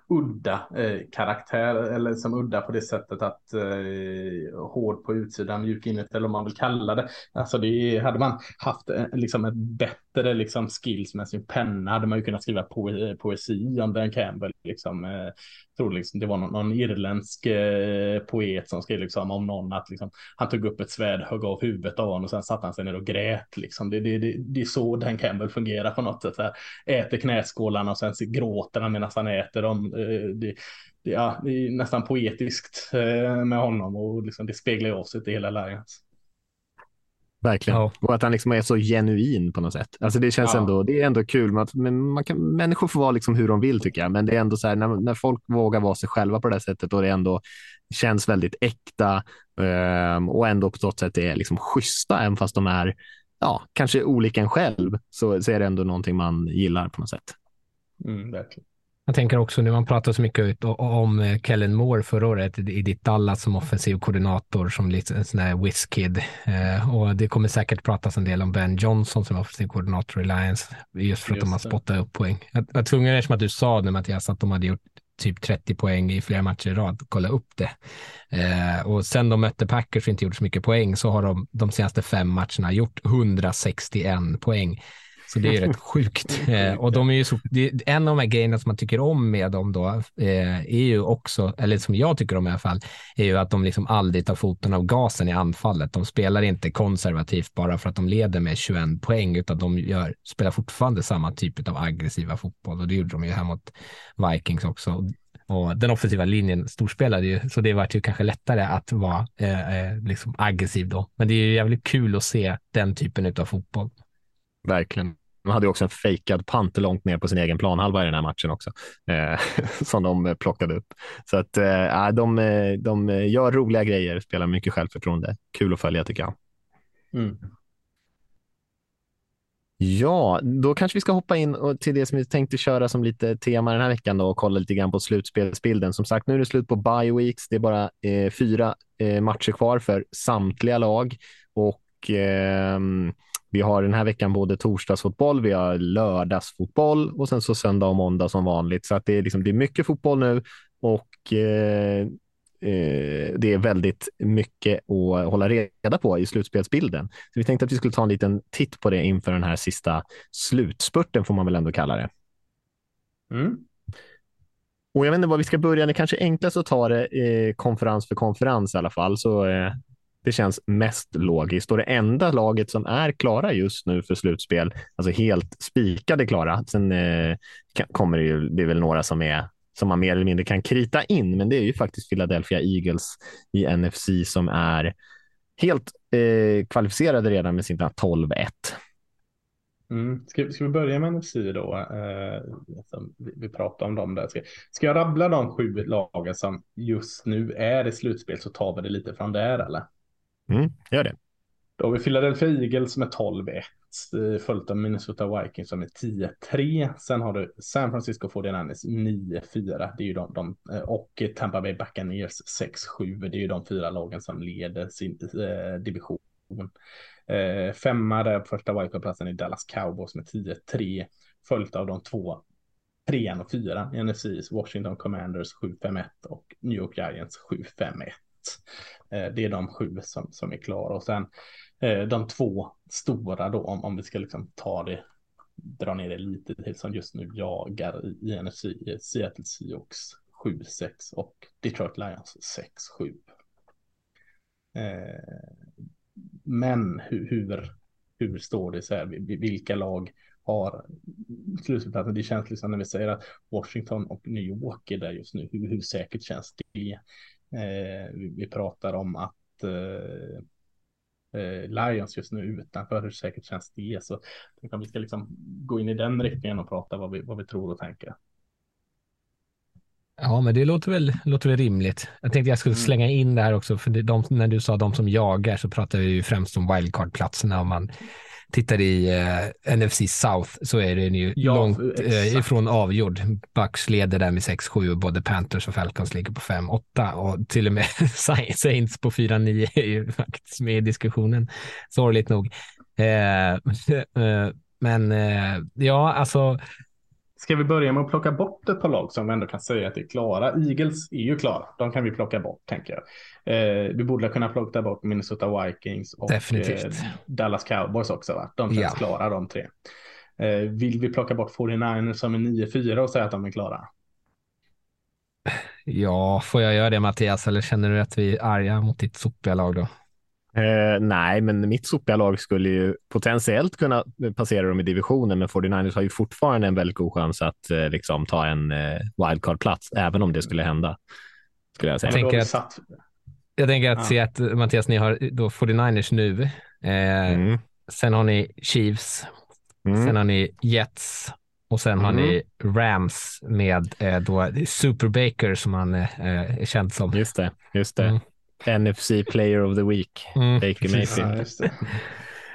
udda eh, karaktär eller som udda på det sättet att eh, hård på utsidan, mjuk inuti eller om man vill kalla det. Alltså det hade man haft eh, liksom ett bättre liksom skills med sin penna hade man ju kunnat skriva po eh, poesi om Dan Campbell liksom. Eh, tror liksom det var någon, någon irländsk eh, poet som skrev liksom om någon att liksom, han tog upp ett svärd, högg av huvudet av honom och sen satte han sig ner och grät. Liksom. Det, det, det, det är så Dan Campbell fungerar på något sätt. Här. Äter knäskålarna och sen gråter han medan han äter dem. Eh, det, det, ja, det är nästan poetiskt eh, med honom och liksom, det speglar ju av sig till hela Lions. Verkligen. Ja. Och att han liksom är så genuin på något sätt. Alltså det känns ja. ändå, det är ändå kul. Med att, men man kan, människor får vara liksom hur de vill tycker jag. Men det är ändå så här när, när folk vågar vara sig själva på det sättet och det ändå känns väldigt äkta um, och ändå på något sätt är liksom schyssta, även fast de är ja, kanske olika en själv, så, så är det ändå någonting man gillar på något sätt. Mm, verkligen. Jag tänker också nu man pratar så mycket om eh, Kellen Moore förra året i ditt Dallas som offensiv koordinator som lite en sån här whiz-kid. Eh, och det kommer säkert pratas en del om Ben Johnson som offensiv koordinator i Lions just för att just de har spottat upp poäng. Jag var tvungen eftersom att du sa nu Mattias att de hade gjort typ 30 poäng i flera matcher i rad, kolla upp det. Eh, och sen de mötte Packers och inte gjort så mycket poäng så har de de senaste fem matcherna gjort 161 poäng. Så det är rätt sjukt. Eh, och de är ju så, en av de här grejerna som man tycker om med dem då eh, är ju också, eller som jag tycker om i alla fall, är ju att de liksom aldrig tar foten av gasen i anfallet. De spelar inte konservativt bara för att de leder med 21 poäng, utan de gör, spelar fortfarande samma typ av aggressiva fotboll och det gjorde de ju här mot Vikings också. Och den offensiva linjen storspelade ju, så det var ju kanske lättare att vara eh, eh, liksom aggressiv då. Men det är ju jävligt kul att se den typen av fotboll. Verkligen. De hade också en fejkad pant långt ner på sin egen planhalva i den här matchen också, eh, som de plockade upp. Så att eh, de, de gör roliga grejer, spelar mycket självförtroende. Kul att följa tycker jag. Mm. Ja, då kanske vi ska hoppa in till det som vi tänkte köra som lite tema den här veckan då och kolla lite grann på slutspelsbilden. Som sagt, nu är det slut på bye weeks. Det är bara eh, fyra eh, matcher kvar för samtliga lag och eh, vi har den här veckan både torsdagsfotboll, vi har lördagsfotboll och sen så söndag och måndag som vanligt. Så att det, är liksom, det är mycket fotboll nu och eh, eh, det är väldigt mycket att hålla reda på i slutspelsbilden. Så vi tänkte att vi skulle ta en liten titt på det inför den här sista slutspurten får man väl ändå kalla det. Mm. Och jag vet inte var vi ska börja. Det kanske är enklast att ta det eh, konferens för konferens i alla fall. Så eh, det känns mest logiskt och det enda laget som är klara just nu för slutspel, alltså helt spikade klara. Sen eh, kommer det ju, det är väl några som är som man mer eller mindre kan krita in, men det är ju faktiskt Philadelphia Eagles i NFC som är helt eh, kvalificerade redan med sina 12-1. Mm. Ska, ska, vi börja med NFC då? Eh, vi, vi pratar om dem där. Ska, ska jag rabbla de sju lagen som just nu är i slutspel så tar vi det lite från där eller? Mm, gör det. Då har vi Philadelphia Eagles med 12-1. Följt av Minnesota Vikings som är 10-3. Sen har du San Francisco 49ers 9-4. Det är ju de, de eh, och Tampa Bay Buccaneers 6-7. Det är ju de fyra lagen som leder sin eh, division. Eh, femma där på första wildcard-platsen är Dallas Cowboys med 10-3. Följt av de två trean och fyran i NFCs Washington Commanders 7-5-1 och New York Giants 7-5-1. Eh, det är de sju som, som är klara och sen eh, de två stora då om, om vi ska liksom ta det dra ner det lite till som just nu jagar i, i NFC eh, Seattle Seahawks 7-6 och Detroit Lions 6-7. Men hur, hur, hur står det så här? Vilka lag har slutspelsplatsen? Det känns liksom när vi säger att Washington och New York är där just nu. Hur, hur säkert känns det? Eh, vi, vi, pratar om att eh, eh, Lions just nu utanför. Hur säkert känns det? Så jag vi ska liksom gå in i den riktningen och prata vad vi, vad vi tror och tänker. Ja, men det låter väl, låter väl rimligt. Jag tänkte jag skulle mm. slänga in det här också, för de, när du sa de som jagar så pratar vi ju främst om wildcard-platserna. Om man tittar i eh, NFC South så är den ju ja, långt eh, ifrån avgjord. Bucks leder där med 6-7 och både Panthers och Falcons ligger på 5-8 och till och med Saints på 4-9 är ju faktiskt med i diskussionen, sorgligt nog. Eh, eh men eh, ja, alltså Ska vi börja med att plocka bort ett par lag som vi ändå kan säga att är klara? Eagles är ju klara. De kan vi plocka bort, tänker jag. Eh, vi borde kunna plocka bort Minnesota Vikings och eh, Dallas Cowboys också. Va? De känns ja. klara, de tre. Eh, vill vi plocka bort 49ers som är 9-4 och säga att de är klara? Ja, får jag göra det Mattias, eller känner du att vi är arga mot ditt sopiga lag då? Eh, nej, men mitt sopiga lag skulle ju potentiellt kunna passera dem i divisionen, men 49ers har ju fortfarande en väldigt god chans att eh, liksom, ta en eh, wildcard-plats, även om det skulle hända. Skulle jag, säga. jag tänker att, jag tänker att ja. se att Mattias, ni har då 49ers nu. Eh, mm. Sen har ni Chiefs. Mm. Sen har ni Jets. Och sen mm. har ni. Rams med eh, då Super Baker som han eh, är känd som. Just det, just det. Mm. NFC Player of the Week, mm, Baker Mayfield. Ja,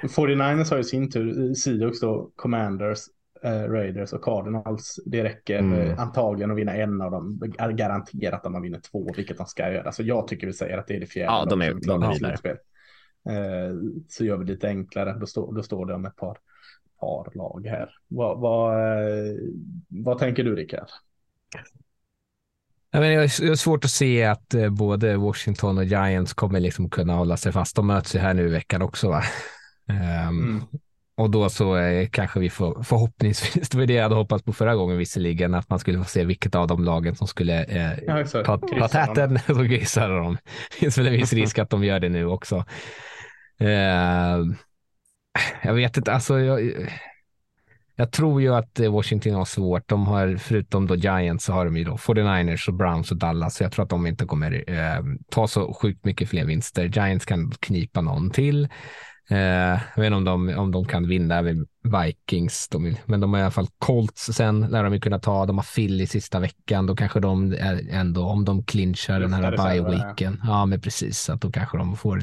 49ers har ju sin tur, Seahawks då, Commanders, eh, Raiders och Cardinals. Det räcker mm. eh, antagligen att vinna en av dem. Garanterat att man vinner två, vilket de ska göra. Så jag tycker vi säger att det är det fjärde. Ja, de är, de är vidare. Eh, så gör vi det lite enklare. Då, stå, då står det om ett par, par lag här. Vad, vad, eh, vad tänker du, Rickard? Jag, menar, jag har svårt att se att eh, både Washington och Giants kommer liksom kunna hålla sig fast. De möts ju här nu i veckan också. Va? Um, mm. Och då så eh, kanske vi får förhoppningsvis, det var det jag hade hoppats på förra gången visserligen, att man skulle få se vilket av de lagen som skulle eh, ja, ta, ta täten och grisa dem. Det finns väl en viss risk att de gör det nu också. Uh, jag vet inte, alltså jag, jag tror ju att eh, Washington har svårt. De har, förutom då Giants, så har de ju då 49ers och Browns och Dallas. Så jag tror att de inte kommer eh, ta så sjukt mycket fler vinster. Giants kan knipa någon till. Eh, jag vet inte om de, om de kan vinna över Vikings, de men de har i alla fall Colts sen, lär de ju kunna ta. De har Philly sista veckan, då kanske de ändå, om de clinchar den här bye-weeken, ja men precis, att då kanske de får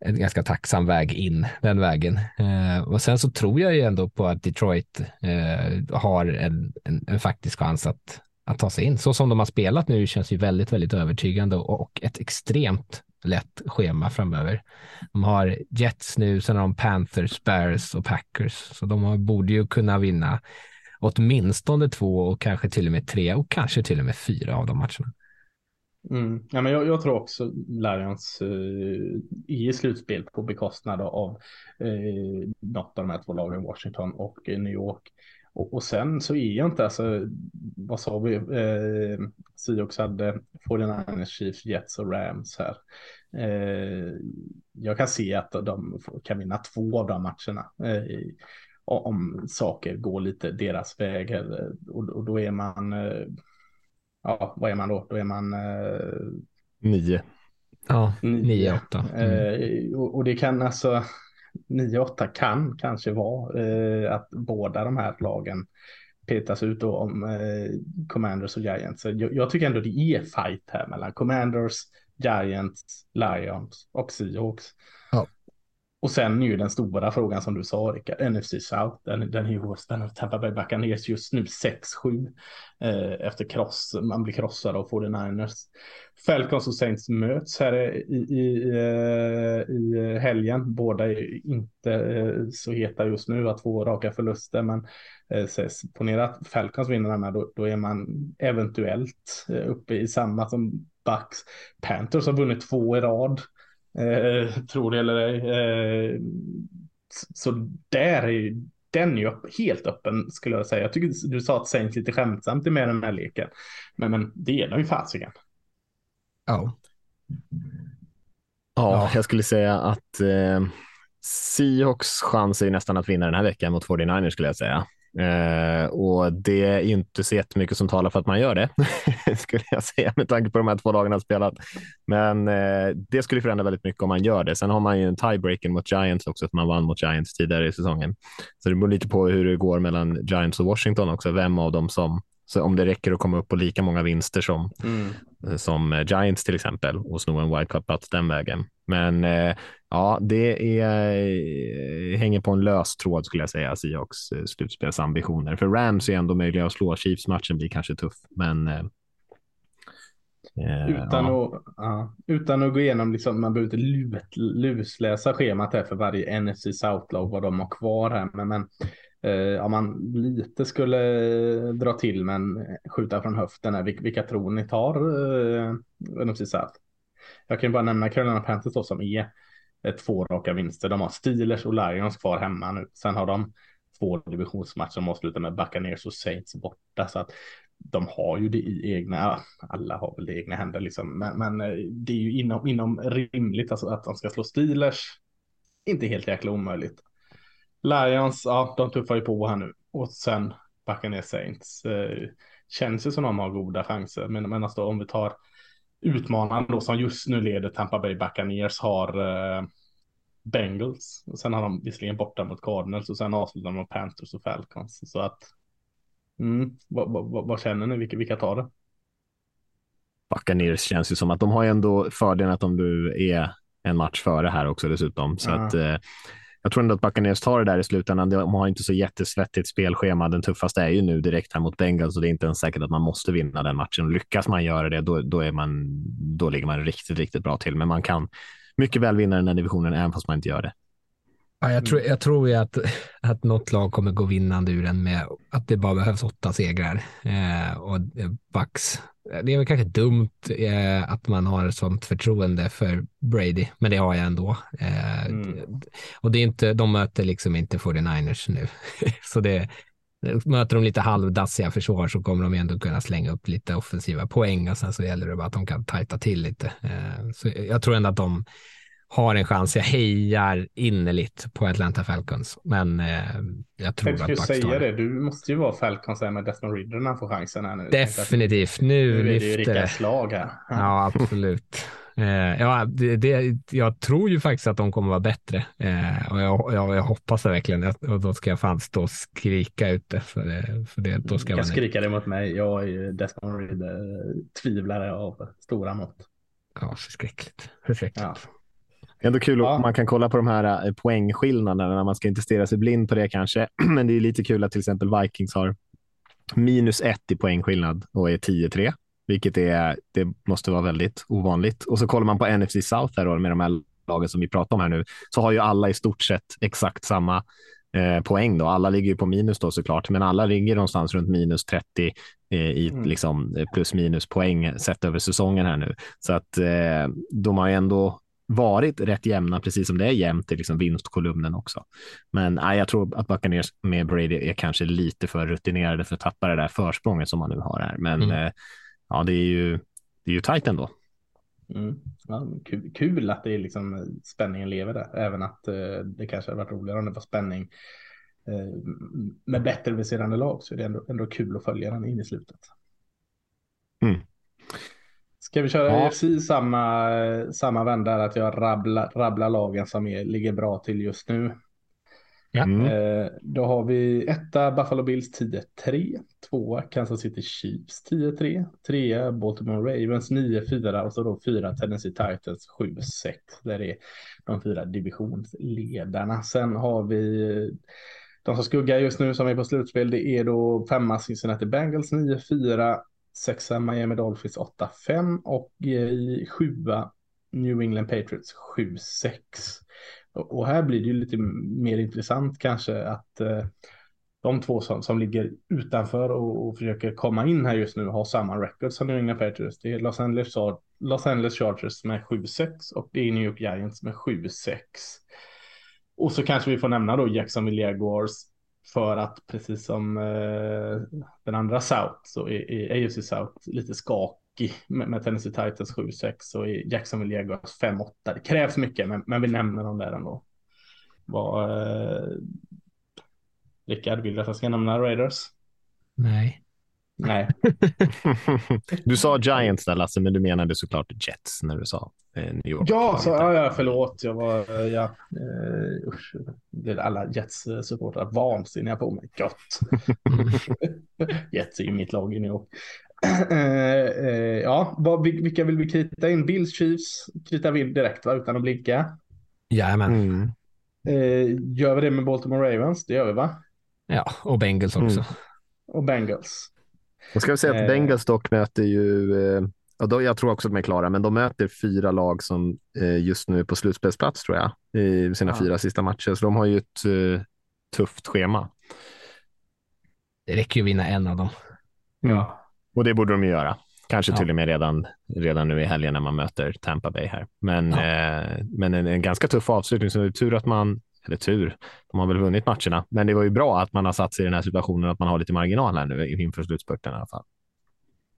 en ganska tacksam väg in den vägen. Eh, och sen så tror jag ju ändå på att Detroit eh, har en, en, en, faktisk chans att, att ta sig in. Så som de har spelat nu känns ju väldigt, väldigt övertygande och, och ett extremt lätt schema framöver. De har Jets nu, sen har de Panthers, Bears och Packers, så de har, borde ju kunna vinna åtminstone två och kanske till och med tre och kanske till och med fyra av de matcherna. Mm. Ja, men jag, jag, tror också Lions eh, i slutspel på bekostnad av eh, något av de här två lagen, Washington och eh, New York. Och, och, sen så är jag inte, alltså, vad sa vi, eh, Seahawks hade 49ers, Chiefs, Jets och Rams här. Eh, jag kan se att de kan vinna två av de matcherna. Eh, om saker går lite deras väg. Och, och då är man eh, ja, vad är man då? Då är man eh, nio. Ja, nio, åtta. Mm. Eh, och, och, det kan alltså, nio, åtta kan kanske vara eh, att båda de här lagen petas ut då om eh, Commanders och Giants. Så jag, jag, tycker ändå det är fight här mellan Commanders, Giants, Lions och Seahawks. Och sen är ju den stora frågan som du sa, Rickard, NFC South, den, den är ju spännande. Tampa Bay Buccaneers just nu 6-7 eh, efter kross, man blir krossad av 49ers. Falcons och Saints möts här i, i, i eh, helgen. Båda är inte eh, så heta just nu, har två raka förluster, men eh, ponera att Falcons vinner den här, då, då är man eventuellt eh, uppe i samma som Bucks. Panthers har vunnit två i rad. Eh, tror det eller ej. Eh, så där är ju den är ju helt öppen skulle jag säga. Jag tycker du sa att Saints lite skämtsamt är med den här leken. Men, men det är de ju fasiken. Ja. Ja, jag skulle säga att eh, Seahawks chans är nästan att vinna den här veckan mot 49ers skulle jag säga. Eh, och det är inte så jättemycket som talar för att man gör det, skulle jag säga, med tanke på de här två dagarna spelat. Men eh, det skulle förändra väldigt mycket om man gör det. Sen har man ju en tiebreaker mot Giants också, att man vann mot Giants tidigare i säsongen. Så det beror lite på hur det går mellan Giants och Washington också, vem av dem som så om det räcker att komma upp på lika många vinster som, mm. som Giants till exempel och sno en wildcard-plats den vägen. Men eh, ja, det är, hänger på en lös tråd skulle jag säga, Seahawks eh, slutspelsambitioner. För Rams är ändå möjliga att slå. Chiefs-matchen blir kanske tuff, men eh, utan, ja. att, uh, utan att gå igenom, liksom, man behöver inte lusläsa schemat här för varje NFC South-lag vad de har kvar här. Men, men Eh, uh, om man lite skulle eh, dra till men skjuta från höften, här, vilka, vilka tror ni tar eh, NFC South? Jag kan ju bara nämna Carolina Panthers då som är två raka vinster. De har Steelers och Lions kvar hemma nu. Sen har de två divisionsmatcher som avslutar med Buccaneers och Saints borta. Så att de har ju det i egna, alla har väl det i egna händer liksom. Men, men det är ju inom, inom rimligt alltså att de ska slå Steelers. Inte helt jäkla omöjligt. Lions, ja, de tuffar ju på här nu. Och sen Buccaneers Saints. Eh, känns ju som de har goda chanser. Men, men alltså om vi tar utmanaren då som just nu leder Tampa Bay Buccaneers har uh, Bengals. Och sen har de visserligen borta mot Cardinals och sen avslutar de med Panthers och Falcons. Så att, mm, vad, vad, vad, känner ni? Vilka, vilka tar det? Buccaneers känns ju som att de har ändå fördelen att de du är en match före här också dessutom. Så ja. att uh, jag tror ändå att Buccaneers tar det där i slutändan. De har inte så jättesvettigt spelschema. Den tuffaste är ju nu direkt här mot Bengals och det är inte ens säkert att man måste vinna den matchen. Lyckas man göra det, då, då, är man, då ligger man riktigt, riktigt bra till. Men man kan mycket väl vinna den här divisionen även fast man inte gör det. Ja, jag, tror, jag tror ju att, att något lag kommer gå vinnande ur den med att det bara behövs åtta segrar. Eh, och Bucks, det är väl kanske dumt eh, att man har sånt förtroende för Brady, men det har jag ändå. Eh, mm. Och det är inte, de möter liksom inte 49ers nu. så det, möter de lite halvdassiga försvar så kommer de ändå kunna slänga upp lite offensiva poäng och sen så gäller det bara att de kan tajta till lite. Eh, så jag tror ändå att de har en chans. Jag hejar innerligt på Atlanta Falcons, men eh, jag tror jag att Bucks säga det. Du måste ju vara Falcons med Desmond Ridder när han får chansen här nu. Definitivt. Nu, nu är det ju Rickards lag här. Ja, absolut. Eh, ja, det, det, jag tror ju faktiskt att de kommer vara bättre eh, och jag, jag, jag, hoppas det verkligen och då ska jag fan stå och skrika ut det. För det, för det då ska jag skrika det mot mig. Jag är ju Desmond Ridder tvivlare av stora mått. Ja, förskräckligt. Förskräckligt. Ja. Ändå kul ja. att man kan kolla på de här eh, poängskillnaderna. Man ska inte stirra sig blind på det kanske, men det är lite kul att till exempel Vikings har minus ett i poängskillnad och är 10-3, vilket är, det måste vara väldigt ovanligt. Och så kollar man på NFC South här då, med de här lagen som vi pratar om här nu, så har ju alla i stort sett exakt samma eh, poäng. Då. Alla ligger ju på minus då såklart, men alla ligger någonstans runt minus 30 eh, i mm. liksom, plus minus poäng sett över säsongen här nu. Så att eh, de har ju ändå varit rätt jämna, precis som det är jämnt i liksom vinstkolumnen också. Men nej, jag tror att Buccaneers med Brady är kanske lite för rutinerade för att tappa det där försprånget som man nu har här. Men mm. eh, ja, det är ju, det är ju tajt ändå. Mm. Ja, kul, kul, att det är liksom spänningen lever där, även att eh, det kanske hade varit roligare om det var spänning eh, med bättre viserande lag så är det ändå, ändå kul att följa den in i slutet. Mm. Ska vi köra ja. precis samma, samma vända att jag rabblar, rabblar lagen som är, ligger bra till just nu. Ja. Mm. Eh, då har vi etta Buffalo Bills 10-3, tvåa Kansas City Chiefs 10-3, trea Baltimore Ravens 9-4 och så då fyra Tennessee Titans 7-6. Där är de fyra divisionsledarna. Sen har vi de som skuggar just nu som är på slutspel. Det är då femma Cincinnati Bengals 9-4, sexa Miami Dolphins 8-5 och eh, i sjua New England Patriots 7-6. Och här blir det ju lite mer intressant kanske att eh, de två som, som ligger utanför och, och, försöker komma in här just nu har samma record som New England Patriots. Det är Los Angeles, Los Angeles Chargers med 7-6 och det är New York Giants med 7-6. Och så kanske vi får nämna då Jacksonville Jaguars för att precis som eh, den andra South så är, är AFC South lite skakig med, med Tennessee Titans 7-6 och Jacksonville Jaguars 5-8. Det krävs mycket men, men vi nämner dem där ändå. Vad, eh, Rickard, vill du att jag ska nämna Raiders? Nej. Nej. du sa Giants där Lasse, men du menade såklart Jets när du sa eh, New York. Ja, så, ja, ja, förlåt. Jag var, eh, ja, uh, usch, det är alla Jets-supportrar vansinniga på mig. Gott. Jets är ju mitt lag i New York. Uh, uh, ja, vad, vilka vill vi krita in? Bills, Chiefs kritar vi in direkt va? utan att blinka. Jajamän. Mm. gör vi det med Baltimore Ravens? Det gör vi va? Ja, och Bengals också. Mm. Och Bengals. Jag ska säga att eh. Bengals dock möter ju, eh, och då, jag tror också att de är klara, men de möter fyra lag som eh, just nu är på slutspelsplats tror jag i sina ja. fyra sista matcher. Så de har ju ett tufft schema. Det räcker ju att vinna en av dem. Ja. Och det borde de ju göra. Kanske ja. till och med redan, redan nu i helgen när man möter Tampa Bay här. Men, ja. eh, men en, en, ganska tuff avslutning, så det är tur att man eller tur, de har väl vunnit matcherna, men det var ju bra att man har satt sig i den här situationen att man har lite marginal här nu inför slutspurten i alla fall.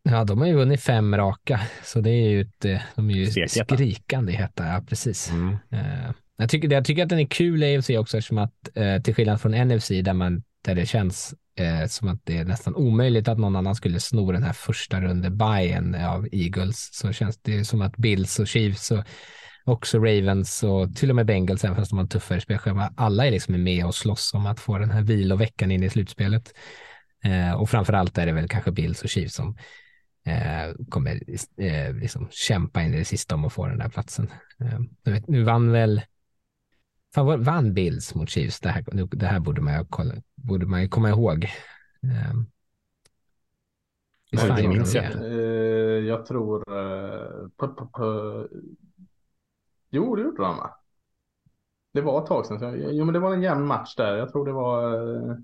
Ja, de har ju vunnit fem raka, så det är ju ett, eh, de är ju Steketa. skrikande heta, ja precis. Mm. Uh, jag, tycker, jag tycker att den är kul i AFC också, eftersom att uh, till skillnad från NFC där, man, där det känns som att det är nästan omöjligt att någon annan skulle sno den här första runde buyen av Eagles, så känns det som att Bills och Chiefs och också Ravens och till och med Bengals, även fast de har en tuffare spelschema. Alla är liksom med och slåss om att få den här viloveckan in i slutspelet. Eh, och framför allt är det väl kanske Bills och Chiefs som eh, kommer eh, liksom kämpa in i det sista om att få den där platsen. Eh, vet, nu vann väl fan, vann Bills mot Chiefs? Det här, det här borde, man ju kolla, borde man ju komma ihåg. Eh, Nej, det minns jag. Eh, jag tror... Uh, Jo, det gjorde de va? Det var ett tag sedan. Så, jo, men det var en jämn match där. Jag tror det var... Eh,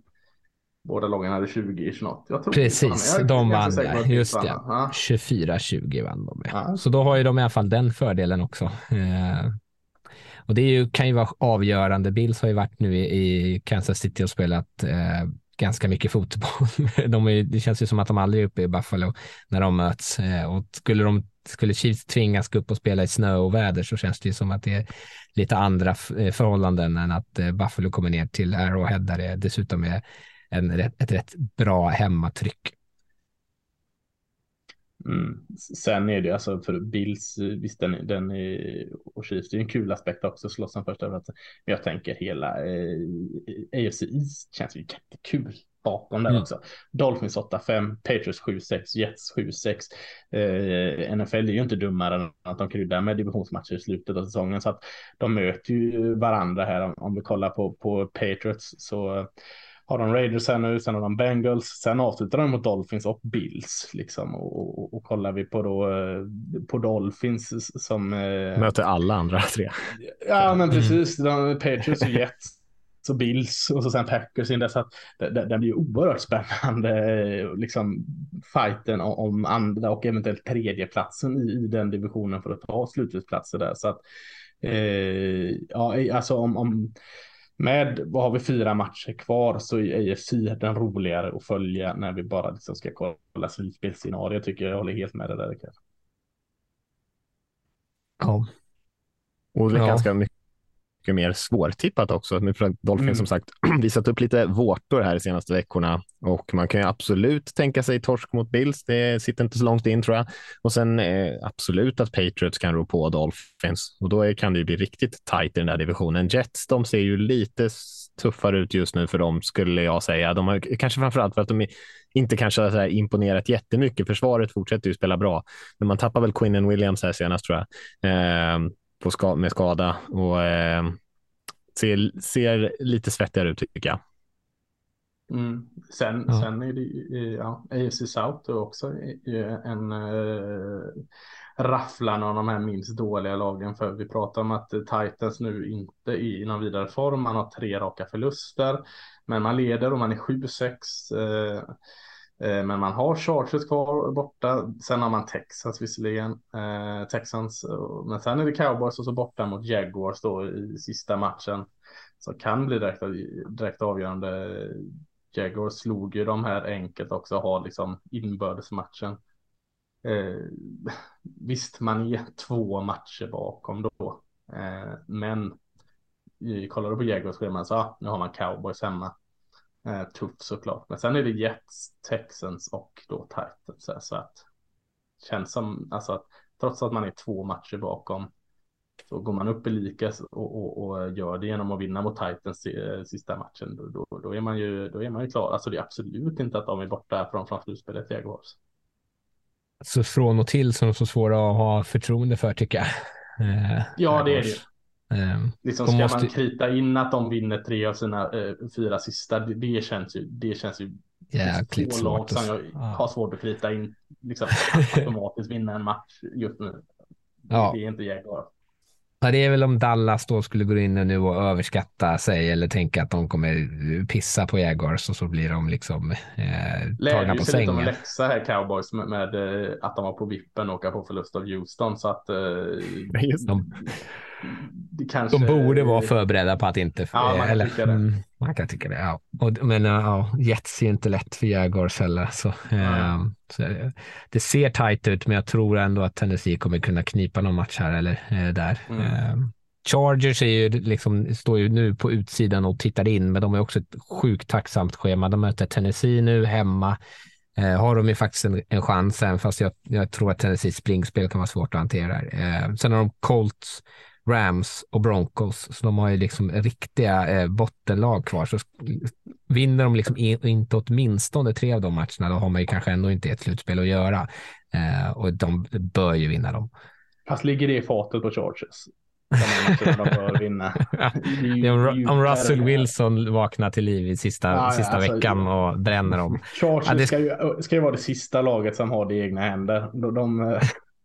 båda lagen hade 20 i något. Jag tror Precis, jag de vann där. Just det. Ja. 24-20 vann de. Ja. Så då har ju de i alla fall den fördelen också. Eh, och det ju, kan ju vara avgörande. Bills har ju varit nu i, i Kansas City och spelat eh, ganska mycket fotboll. De är, det känns ju som att de aldrig är uppe i Buffalo när de möts. Eh, och skulle de skulle Chiefs tvingas gå upp och spela i snö och väder så känns det ju som att det är lite andra eh, förhållanden än att eh, Buffalo kommer ner till Arrowhead där det dessutom är en, ett rätt bra hemmatryck. Mm. Sen är det alltså för Bills, visst den, den är, och Chiefs, det är en kul aspekt också, slåss som första. Men jag tänker hela eh, AFC East känns ju jättekul bakom där mm. också. Dolphins 8-5, Patriots 7-6, Jets 7-6. Eh, NFL är ju inte dummare än att de kryddar med divisionsmatcher i slutet av säsongen så att de möter ju varandra här. Om, om vi kollar på, på Patriots så har de Raiders här nu, sen har de Bengals, sen avslutar de mot Dolphins och Bills liksom. Och, och, och kollar vi på då eh, på Dolphins som eh... möter alla andra tre. Ja, men precis. De, Patriots och Jets så Bills och så sen Packers in där så att den blir oerhört spännande liksom fighten om andra och eventuellt tredjeplatsen i, i den divisionen för att ta slutspelsplatser där så att eh, ja alltså om, om med vad har vi fyra matcher kvar så är AFC den roligare att följa när vi bara liksom ska kolla slutspelsscenario tycker jag. Jag håller helt med det där. Ja. Och det är ja. Mycket mer svårtippat också. Nu för Dolphin mm. som sagt visat upp lite vårtor här de senaste veckorna och man kan ju absolut tänka sig torsk mot Bills. Det sitter inte så långt in tror jag. Och sen eh, absolut att Patriots kan rå på Dolphins och då är, kan det ju bli riktigt tajt i den där divisionen. Jets, de ser ju lite tuffare ut just nu för dem skulle jag säga. De har kanske framför allt för att de inte kanske har imponerat jättemycket. Försvaret fortsätter ju spela bra, men man tappar väl Quinnen Williams här senast tror jag. Eh, på ska med skada och eh, ser, ser lite svettigare ut tycker jag. Mm. Sen, ja. sen är det ja, AFC South också en äh, rafflande av de här minst dåliga lagen. För vi pratar om att Titans nu inte är i någon vidare form. Man har tre raka förluster, men man leder och man är 7-6. Äh, Eh, Eh, men man har Chargers kvar borta. Sen har man Texas visserligen. Eh, Texans. Men sen är det Cowboys och så borta mot Jaguars då i sista matchen. Så kan bli direkt, direkt avgörande. Jaguars slog ju de här enkelt också. Har liksom inbördesmatchen. Eh, visst, man är två matcher bakom då. Eh, men kollar du på Jaguars schema så ah, nu har man Cowboys hemma eh, tuff såklart. Men sen är det Jets, Texans och då Titans. Så, så att känns som alltså att trots att man är två matcher bakom så går man upp i lika och, och, och gör det genom att vinna mot Titans eh, sista matchen. Då, då, då, är man ju, då är man ju klar. Alltså det är absolut inte att de är borta från, från slutspelet Jaguars. Så från och till som är så svåra att ha förtroende för tycker jag. Eh, ja, det är det liksom ska måste... man krita in att de vinner tre av sina eh, fyra sista, det, det, känns ju, det känns ju jäkligt svårt. Som jag ja. har svårt att krita in, liksom automatiskt vinna en match just nu. Ja. Det är inte Jaguar. Ja, det är väl om Dallas då skulle gå in nu och överskatta sig eller tänka att de kommer pissa på Jaguars och så blir de liksom eh, tagna på sängen. lite läxa här cowboys med, med, eh, att de var på vippen och åka på förlust av Houston så att eh, de, kanske... de borde vara förberedda på att inte. Ja, man kan eller, tycka det. Mm, man kan tycka det. Ja. Och, men ja, Jets är inte lätt för Jaguars heller. Så, eh, så, det ser tajt ut, men jag tror ändå att Tennessee kommer kunna knipa någon match här eller eh, där. Mm. Eh, Chargers är ju liksom, står ju nu på utsidan och tittar in, men de har också ett sjukt tacksamt schema. De möter Tennessee nu hemma. Eh, har de ju faktiskt en, en chans, även fast jag, jag tror att Tennessee springspel kan vara svårt att hantera. Eh, sen har de Colts Rams och Broncos, så de har ju liksom riktiga eh, bottenlag kvar. Så vinner de liksom in, inte åtminstone tre av de matcherna, då har man ju kanske ändå inte ett slutspel att göra. Eh, och de bör ju vinna dem. Fast ligger det i fatet på Chargers? Ju, om, om Russell Wilson vaknar till liv i sista, ja, sista alltså, veckan och bränner dem. Chargers ja, det... ska, ju, ska ju vara det sista laget som har det i egna händer. De, de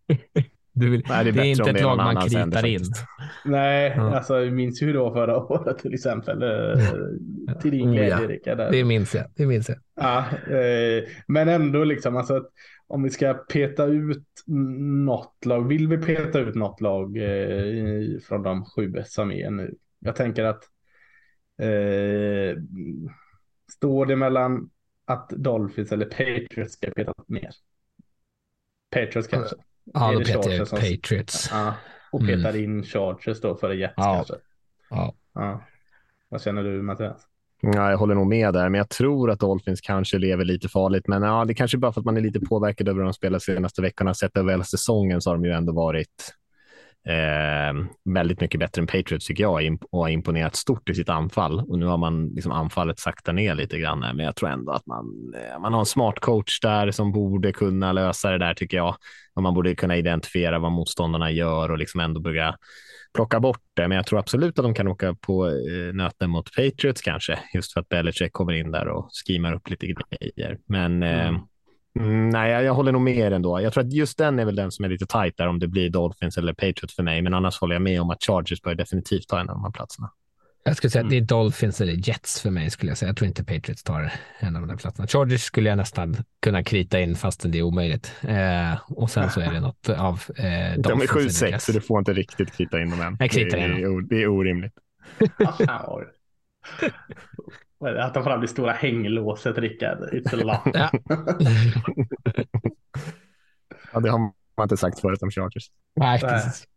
vill, Nej, det är, det är inte ett lag man kritar in. Nej, ja. alltså jag minns ju var förra året till exempel. Eh, till din glädje, oh, ja. Rickard. Det minns jag. Det minns jag. Ja, eh, men ändå liksom, alltså, om vi ska peta ut något lag, vill vi peta ut något lag eh, från de sju som är nu? Jag tänker att eh, står det mellan att Dolphins eller Patriots ska peta ner? Patriots kanske. Ja, då petar jag ut Patriots. Ja, och petar mm. in Chargers då för Jets ja. kanske. Ja. ja. Vad känner du Mattias? Ja, jag håller nog med där, men jag tror att Dolphins kanske lever lite farligt. Men ja, det kanske bara för att man är lite påverkad över hur de spelar senaste veckorna. Sett över hela säsongen så har de ju ändå varit eh, väldigt mycket bättre än Patriots tycker jag och har imponerat stort i sitt anfall. Och nu har man liksom anfallet sakta ner lite grann, men jag tror ändå att man, eh, man har en smart coach där som borde kunna lösa det där tycker jag. Och man borde kunna identifiera vad motståndarna gör och liksom ändå börja plocka bort det. Men jag tror absolut att de kan åka på eh, nöten mot Patriots kanske, just för att Belichick kommer in där och skimar upp lite grejer. Men eh, mm mm. Mm, nej, jag, jag, håller nog med er ändå. Jag tror att just den är väl den som är lite tajt där, om det blir Dolphins eller Patriots för mig. Men annars håller jag med om att Chargers bör definitivt ta en av de här platserna. Jag skulle säga mm. att det är Dolphins eller Jets för mig skulle jag säga. Jag tror inte Patriots tar en av de där platserna. Chargers skulle jag nästan kunna krita in fastän det är omöjligt. Eh, och sen så är det något av eh, Dolphins. De är 7-6 så du får inte riktigt krita in dem än. Jag kritar det, är, det är orimligt. Att ta fram det stora hänglåset, Rickard. It's a. Ja. ja, det har man inte sagt förut om Chargers. Nej, precis.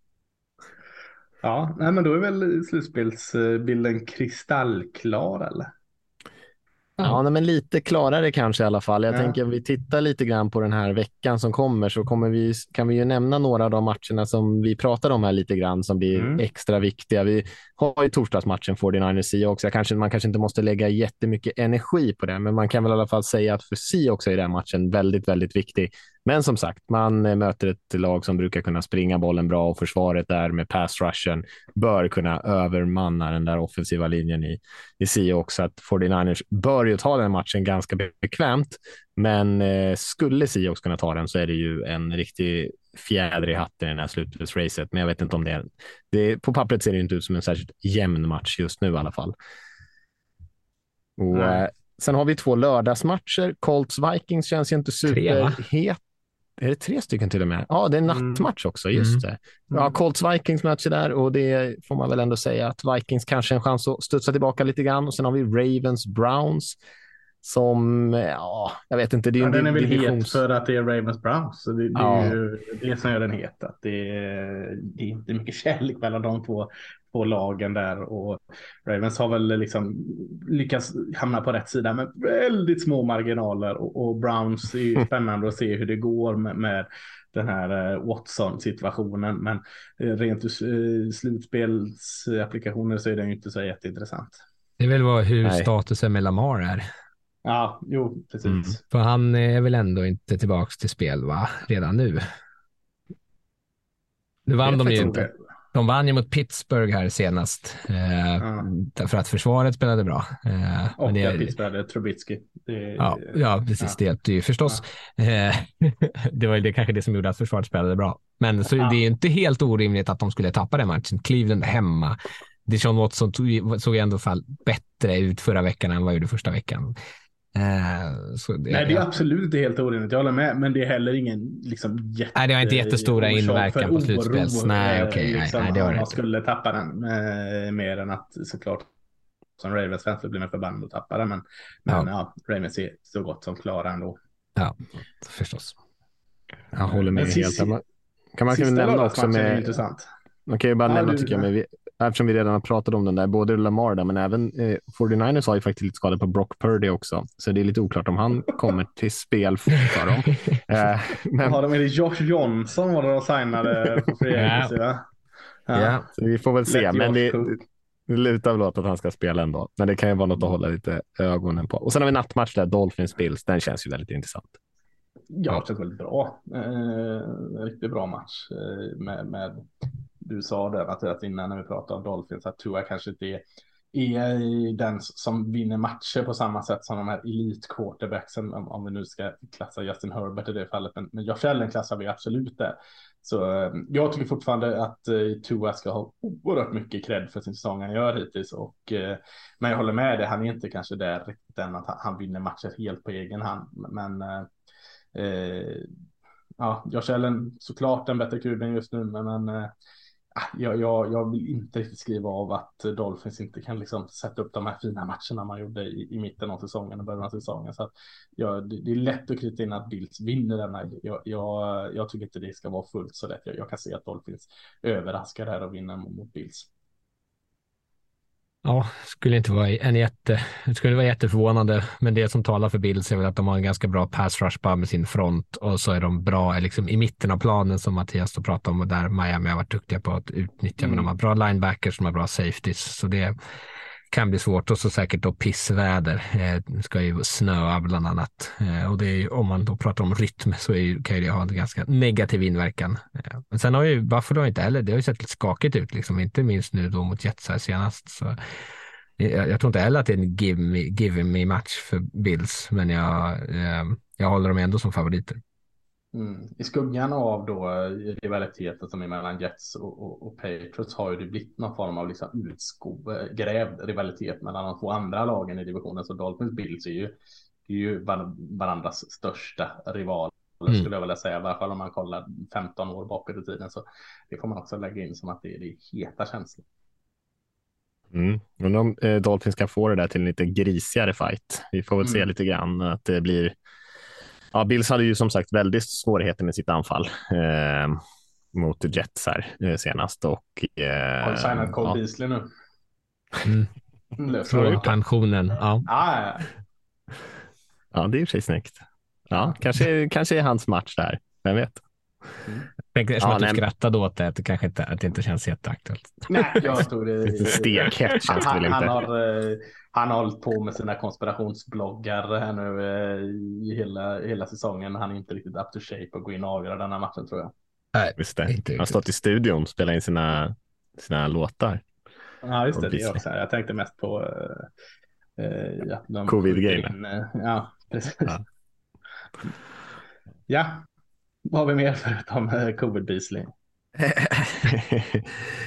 Ja, nej, men då är väl slutspelsbilden kristallklar eller? Ja, nej, men lite klarare kanske i alla fall. Jag ja. tänker om vi tittar lite grann på den här veckan som kommer så kommer vi, kan vi ju nämna några av de matcherna som vi pratade om här lite grann som blir mm. extra viktiga. Vi har ju torsdagsmatchen 49ers Seahawks. Kanske, man kanske inte måste lägga jättemycket energi på det, men man kan väl i alla fall säga att för Seahawks är den matchen väldigt, väldigt viktig. Men som sagt, man eh, möter ett lag som brukar kunna springa bollen bra och försvaret där med pass rushen bör kunna övermanna den där offensiva linjen i, i Seahawks. Så att 49ers bör ju ta den matchen ganska bekvämt. Men eh, skulle Seahawks kunna ta den så är det ju en riktig fjäder i hatten i det här slutspelsracet. Men jag vet inte om det är... Det, på pappret ser det inte ut som en särskilt jämn match just nu i alla fall. Och, eh, sen har vi två lördagsmatcher. Colts-Vikings känns ju inte superhet. Är det tre stycken till och med? Ja, det är mm. nattmatch också. Just mm. det. Ja, mm. Colts Vikings möter där och det får man väl ändå säga att Vikings kanske en chans att studsa tillbaka lite grann. Och sen har vi Ravens Browns. Som, ja, jag vet inte. Det är, ja, en den är väl divisions... het för att det är Ravens Browns. Så det, det Ja. är ju det som gör den het. Att det, är, det är inte mycket kärlek mellan de två, två lagen där. Och Ravens har väl liksom lyckats hamna på rätt sida med väldigt små marginaler. Och, och Browns är ju spännande att se hur det går med, med den här eh, Watson-situationen. Men eh, rent ur eh, slutspelsapplikationer så är den ju inte så jätteintressant. Det är väl vad, hur Nej. statusen med Lamar är. Ja, jo, precis. Mm. För han är väl ändå inte tillbaks till spel va? redan nu. Nu vann de ju inte. De vann ju mot Pittsburgh här senast. Eh, Ja. Därför att försvaret spelade bra. Eh, Och men det. Pittsburgh, Trubitsky. Det, ja, ja, precis. Det hjälpte ju förstås. Eh, det var ju det, kanske det som gjorde att försvaret spelade bra. Men så, Ja. det är ju inte helt orimligt att de skulle tappa den matchen. Cleveland hemma. Deshaun Watson tog, såg ändå fall bättre ut förra veckan än vad han gjorde första veckan. Eh, det, Nej, det är absolut inte helt orimligt. Jag håller med. Men det är heller ingen liksom, jätte... Nej, det har inte jättestora inverkan på slutspels- nej, okej, nej, liksom, nej, du man skulle tappa den. Eh, mer än att såklart som Ravens fans blir man förbannad att tappa den. Men, men ja. Ravens är så gott som klara ändå. Ja, förstås. Jag håller med Men helt. sista- Kan man, kan man Sista nämna också med, intressant. man kan ju bara Ja, nämna du- tycker jag, med, eftersom vi redan har pratat om den där, både Lamar där, men även eh, 49ers har ju faktiskt lite skador på Brock Purdy också, så det är lite oklart om han kommer till spel för dem. Eh, men Har de, är det Josh Johnson var det de signade på Ja. agency, va? ja, så vi får väl se, Lätt men det, det lutar väl åt att han ska spela ändå. Men det kan ju vara något att hålla lite ögonen på. Och sen har vi nattmatch där, Dolphins-Bills, den känns ju väldigt intressant. Ja, det känns väldigt bra. Eh, riktigt bra match eh, med, med du sa där att, att innan när vi pratade om Dolphins att Tua kanske inte är, är den som vinner matcher på samma sätt som de här elit quarterbacksen om, om vi nu ska klassa Justin Herbert i det fallet. Men, men Josh Allen klassar vi absolut det. Så eh, jag tycker fortfarande att eh, Tua ska ha oerhört mycket cred för sin säsong han gör hittills. Och, eh, men jag håller med dig, han är inte kanske där riktigt än att han, han vinner matcher helt på egen hand. Men eh, eh ja, Josh Allen såklart en bättre kuben just nu, men, men eh, Ah, jag, jag, jag vill inte riktigt skriva av att Dolphins inte kan liksom sätta upp de här fina matcherna man gjorde i, i mitten av säsongen och början av säsongen. Så att, ja, det, det är lätt att krita in att Bills vinner denna. Jag, jag, jag tycker inte det ska vara fullt så lätt. Jag, jag kan se att Dolphins överraskar här och vinner mot, mot Bills. Ja, skulle inte vara en jätte, det skulle vara jätteförvånande, men det som talar för Bills är väl att de har en ganska bra pass rush bara med sin front och så är de bra liksom, i mitten av planen som Mattias då pratade om och där Miami har varit duktiga på att utnyttja, men de har bra linebackers, de har bra safeties, så det kan bli svårt och så säkert då pissväder. Eh, det ska ju snöa bland annat eh, och det är ju, om man då pratar om rytm så är, ju- kan ju det ha en ganska negativ inverkan. Eh, men sen har ju Buffalo inte heller, det har ju sett lite skakigt ut, liksom, inte minst nu då mot Jets här senast. Så jag, jag tror inte heller att det är en give me, give me match för Bills, men jag, jag håller dem ändå som favoriter. Mm. I skuggan av då eh, rivaliteten som är mellan Jets och, och, och Patriots har ju det blivit någon form av liksom utgrävd rivalitet mellan de två andra lagen i divisionen. Så Dolphins Bills är ju, är ju var- varandras största rivaler Mm. skulle jag vilja säga. I alla fall om man kollar 15 år bakåt i tiden. Så det får man också lägga in som att det är, det är heta känslor. Mm. Undrar om eh, Dolphins kan få det där till en lite grisigare fight. Vi får väl se Mm. lite grann att det blir. Ja, Bills hade ju som sagt väldigt svårigheter med sitt anfall eh, mot Jets här eh, senast och. Eh, Har du signat Cole ja. Beasley nu? Mm. Det. du pensionen? Ja. Ah, ja. ja, det är i och för sig snyggt. Ja, kanske, kanske är hans match där. Vem vet? Tänk, eftersom Ja, att du nej. skrattade åt det, att det kanske inte, att det inte känns jätteaktuellt. Nej, jag tror det. Lite stekhett känns det han, väl han, inte. har, eh, han har hållit på med sina konspirationsbloggar här nu eh, i hela, hela säsongen. Han är inte riktigt up to shape att gå in och avgöra denna matchen tror jag. Nej, Visst det. inte Han har stått i studion och spelat in sina, sina låtar. Ja, just det. Det också. Jag tänkte mest på eh, eh, ja, eh, Ja, precis. Ja. Ja. Vad har vi mer förutom eh, covid Beasley?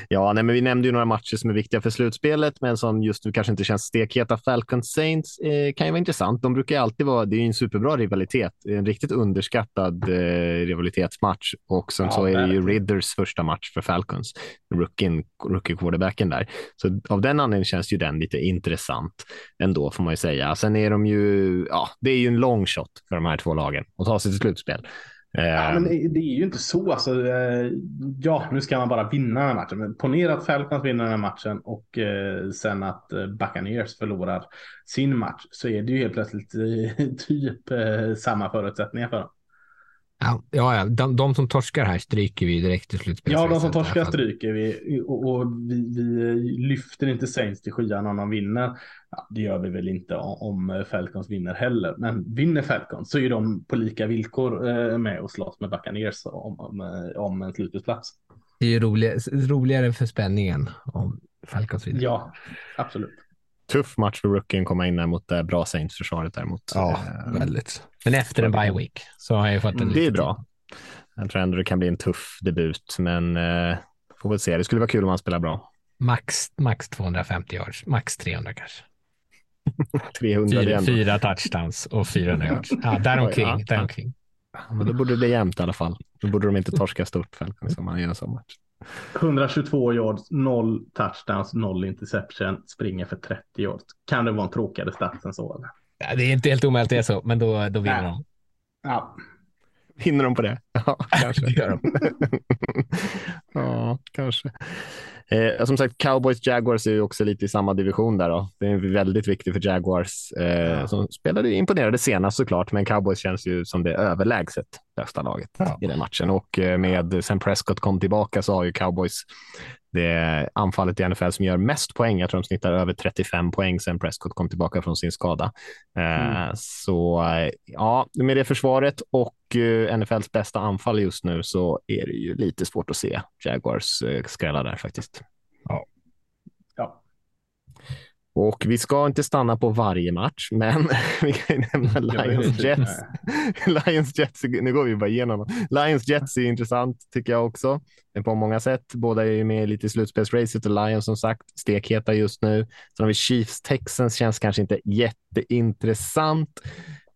ja, nej, men vi nämnde ju några matcher som är viktiga för slutspelet, men som just nu kanske inte känns stekheta. Falcons Saints eh, kan ju vara intressant. De brukar alltid vara, det är ju en superbra rivalitet, en riktigt underskattad eh, rivalitetsmatch. Och sen ja, så är det ju Ridders första match för Falcons, rookie, rookie quarterbacken där. Så av den anledningen känns ju den lite intressant ändå, får man ju säga. Sen är de ju, ja, det är ju en long shot för de här två lagen att ta sig till slutspel. Ja, men ehm. det är ju inte så. Alltså, eh, ja, nu ska man bara vinna den här matchen. Men ponera att Falcons vinner den här matchen och eh, sen att eh, Buccaneers förlorar sin match så är det ju helt plötsligt typ samma förutsättningar för dem. Ja, ja de, de som torskar här stryker vi direkt i slutspelet. Ja, de som torskar stryker vi och, och vi, vi, lyfter inte Saints till skyarna om de vinner. Ja, det gör vi väl inte om Falcons vinner heller, men vinner Falcons så är de på lika villkor eh, med och slåss med Buccaneers om, om, om en slutspelsplats. Det är ju roligare, roligare för spänningen om Falcons vinner. Ja, absolut tuff match för rookien komma in där mot det bra Saints-försvaret däremot. Ja, äh, väldigt. Men efter en bye week så har jag fått en Det är bra. Jag tror ändå det kan bli en tuff debut, men äh, får väl se. Det skulle vara kul om han spelar bra. Max, max 250 yards, max 300 kanske. 300 fyra, fyra touchdowns och 400 yards. Ja, däromkring. Ja, däromkring. Men då borde det bli jämnt i alla fall. Då borde de inte torska stort Falcons om man gör en sån match. 122 yards, 0 touchdowns, 0 interception, springer för 30 yards. Kan det vara en tråkigare stats än så? Ja, det är inte helt omöjligt det är så, men då, då vinner Nej. de. Ja. Vinner de på det? Ja, kanske. gör de. ja, kanske. Eh, som sagt, Cowboys Jaguars är ju också lite i samma division där. Då. Det är väldigt viktigt för Jaguars eh, ja. som spelade imponerade senast såklart, men Cowboys känns ju som det överlägset bästa laget ja. i den matchen. Och eh, med sen Prescott kom tillbaka så har ju Cowboys det anfallet i NFL som gör mest poäng. Jag tror de snittar över 35 poäng sen Prescott kom tillbaka från sin skada. Eh, mm. Så eh, ja, med det försvaret och eh, NFLs bästa anfall just nu så är det ju lite svårt att se Jaguars skrälla där faktiskt. Ja. ja. Och vi ska inte stanna på varje match, men vi kan ju nämna Lions Jets. Lions Jets, nu går vi bara igenom. Lions Jets är intressant tycker jag också på många sätt. Båda är ju med lite i slutspelsracet och Lions som sagt stekheta just nu. Sen har vi Chiefs Texans känns kanske inte jätteintressant.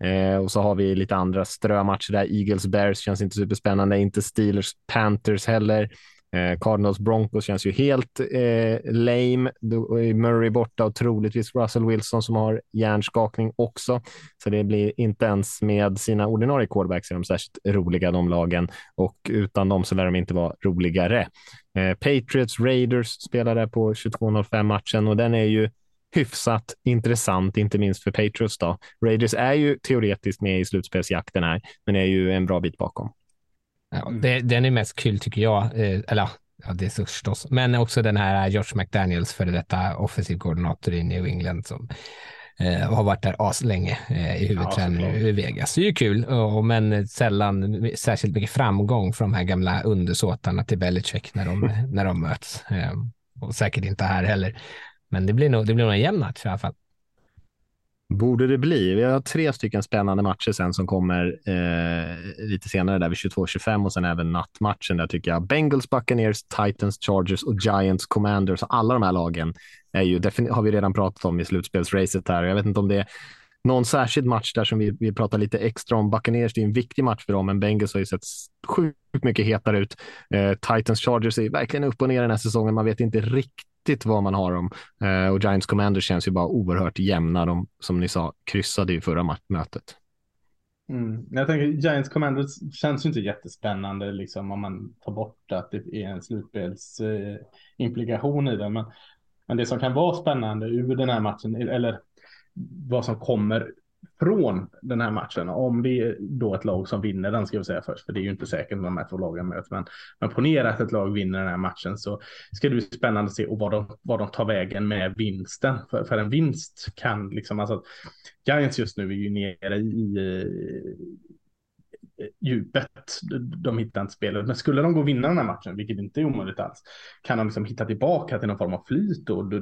Eh, och så har vi lite andra strömatcher där. Eagles Bears känns inte superspännande, inte Steelers Panthers heller. Eh, Cardinals Broncos känns ju helt eh, lame. Då är Murray borta och troligtvis Russell Wilson som har hjärnskakning också. Så det blir inte ens med sina ordinarie quarterbacks är de särskilt roliga de lagen och utan dem så lär de inte vara roligare. Eh, Patriots Raiders spelar där på 22.05 matchen och den är ju hyfsat intressant, inte minst för Patriots. Då. Raiders är ju teoretiskt med i slutspelsjakten här, men är ju en bra bit bakom. Ja, mm. det, den är mest kul tycker jag, eh, eller ja, det är förstås, men också den här Josh McDaniels, före detta offensiv koordinator i New England som eh, har varit där aslänge eh, i huvudtränare ja, i Vegas. Det är ju kul, och, men sällan särskilt mycket framgång för de här gamla undersåtarna till Belichick när de, när de möts. Eh, och säkert inte här heller. Men det blir nog, det blir nog en jämn match i alla fall. Borde det bli. Vi har tre stycken spännande matcher sen som kommer eh, lite senare där vid 22-25 och sen även nattmatchen där tycker jag Bengals, Buccaneers, Titans, Chargers och Giants, Commanders. Alla de här lagen är ju, har vi redan pratat om i slutspelsracet här. Jag vet inte om det är någon särskild match där som vi, vi pratar lite extra om. Buccaneers, det är en viktig match för dem, men Bengals har ju sett sjukt mycket hetare ut. Eh, Titans, Chargers är verkligen upp och ner den här säsongen. Man vet inte riktigt riktigt vad man har dem. Eh, och Giants Commanders känns ju bara oerhört jämna. De, som ni sa, kryssade i förra mötet. Mm. Jag tänker Giants Commanders känns ju inte jättespännande liksom om man tar bort att det är en slutspelsimplikation eh, i det. Men, men det som kan vara spännande ur den här matchen, eller vad som kommer från den här matchen. Om det är då ett lag som vinner den ska jag säga först, för det är ju inte säkert när de här två lagen möts. Men, men ponera att ett lag vinner den här matchen så ska det bli spännande att se och vad de, vad de tar vägen med vinsten. För, för en vinst kan liksom, alltså Giants just nu är ju nere i, djupet. De hittar inte spelet. Men skulle de gå och vinna den här matchen, vilket inte är omöjligt alls, kan de liksom hitta tillbaka till någon form av flyt och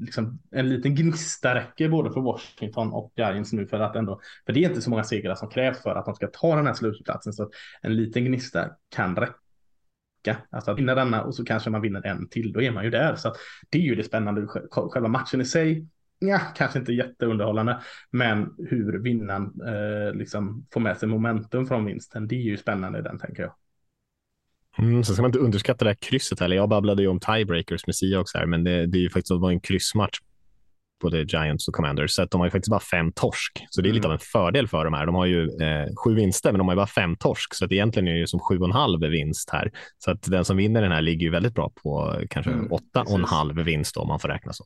liksom en liten gnista räcker både för Washington och Giants nu för att ändå, för det är inte så många segrar som krävs för att de ska ta den här slutplatsen så att en liten gnista kan räcka vecka. Alltså att vinna denna och så kanske man vinner en till, då är man ju där. Så det är ju det spännande, själva matchen i sig. Ja, kanske inte jätteunderhållande, men hur vinnaren eh, liksom får med sig momentum från vinsten, det är ju spännande den tänker jag. Mm, sen ska man inte underskatta det här krysset heller. Jag babblade ju om tiebreakers med Sia också här, men det, det är ju faktiskt det var en kryssmatch både Giants och Commanders, så att de har ju faktiskt bara fem torsk. Så det är mm. lite av en fördel för dem här. De har ju eh, sju vinster, men de har ju bara fem torsk, så att egentligen är det ju som sju och en halv vinst här. Så att den som vinner den här ligger ju väldigt bra på kanske mm, åtta och en halv vinst då, om man får räkna så.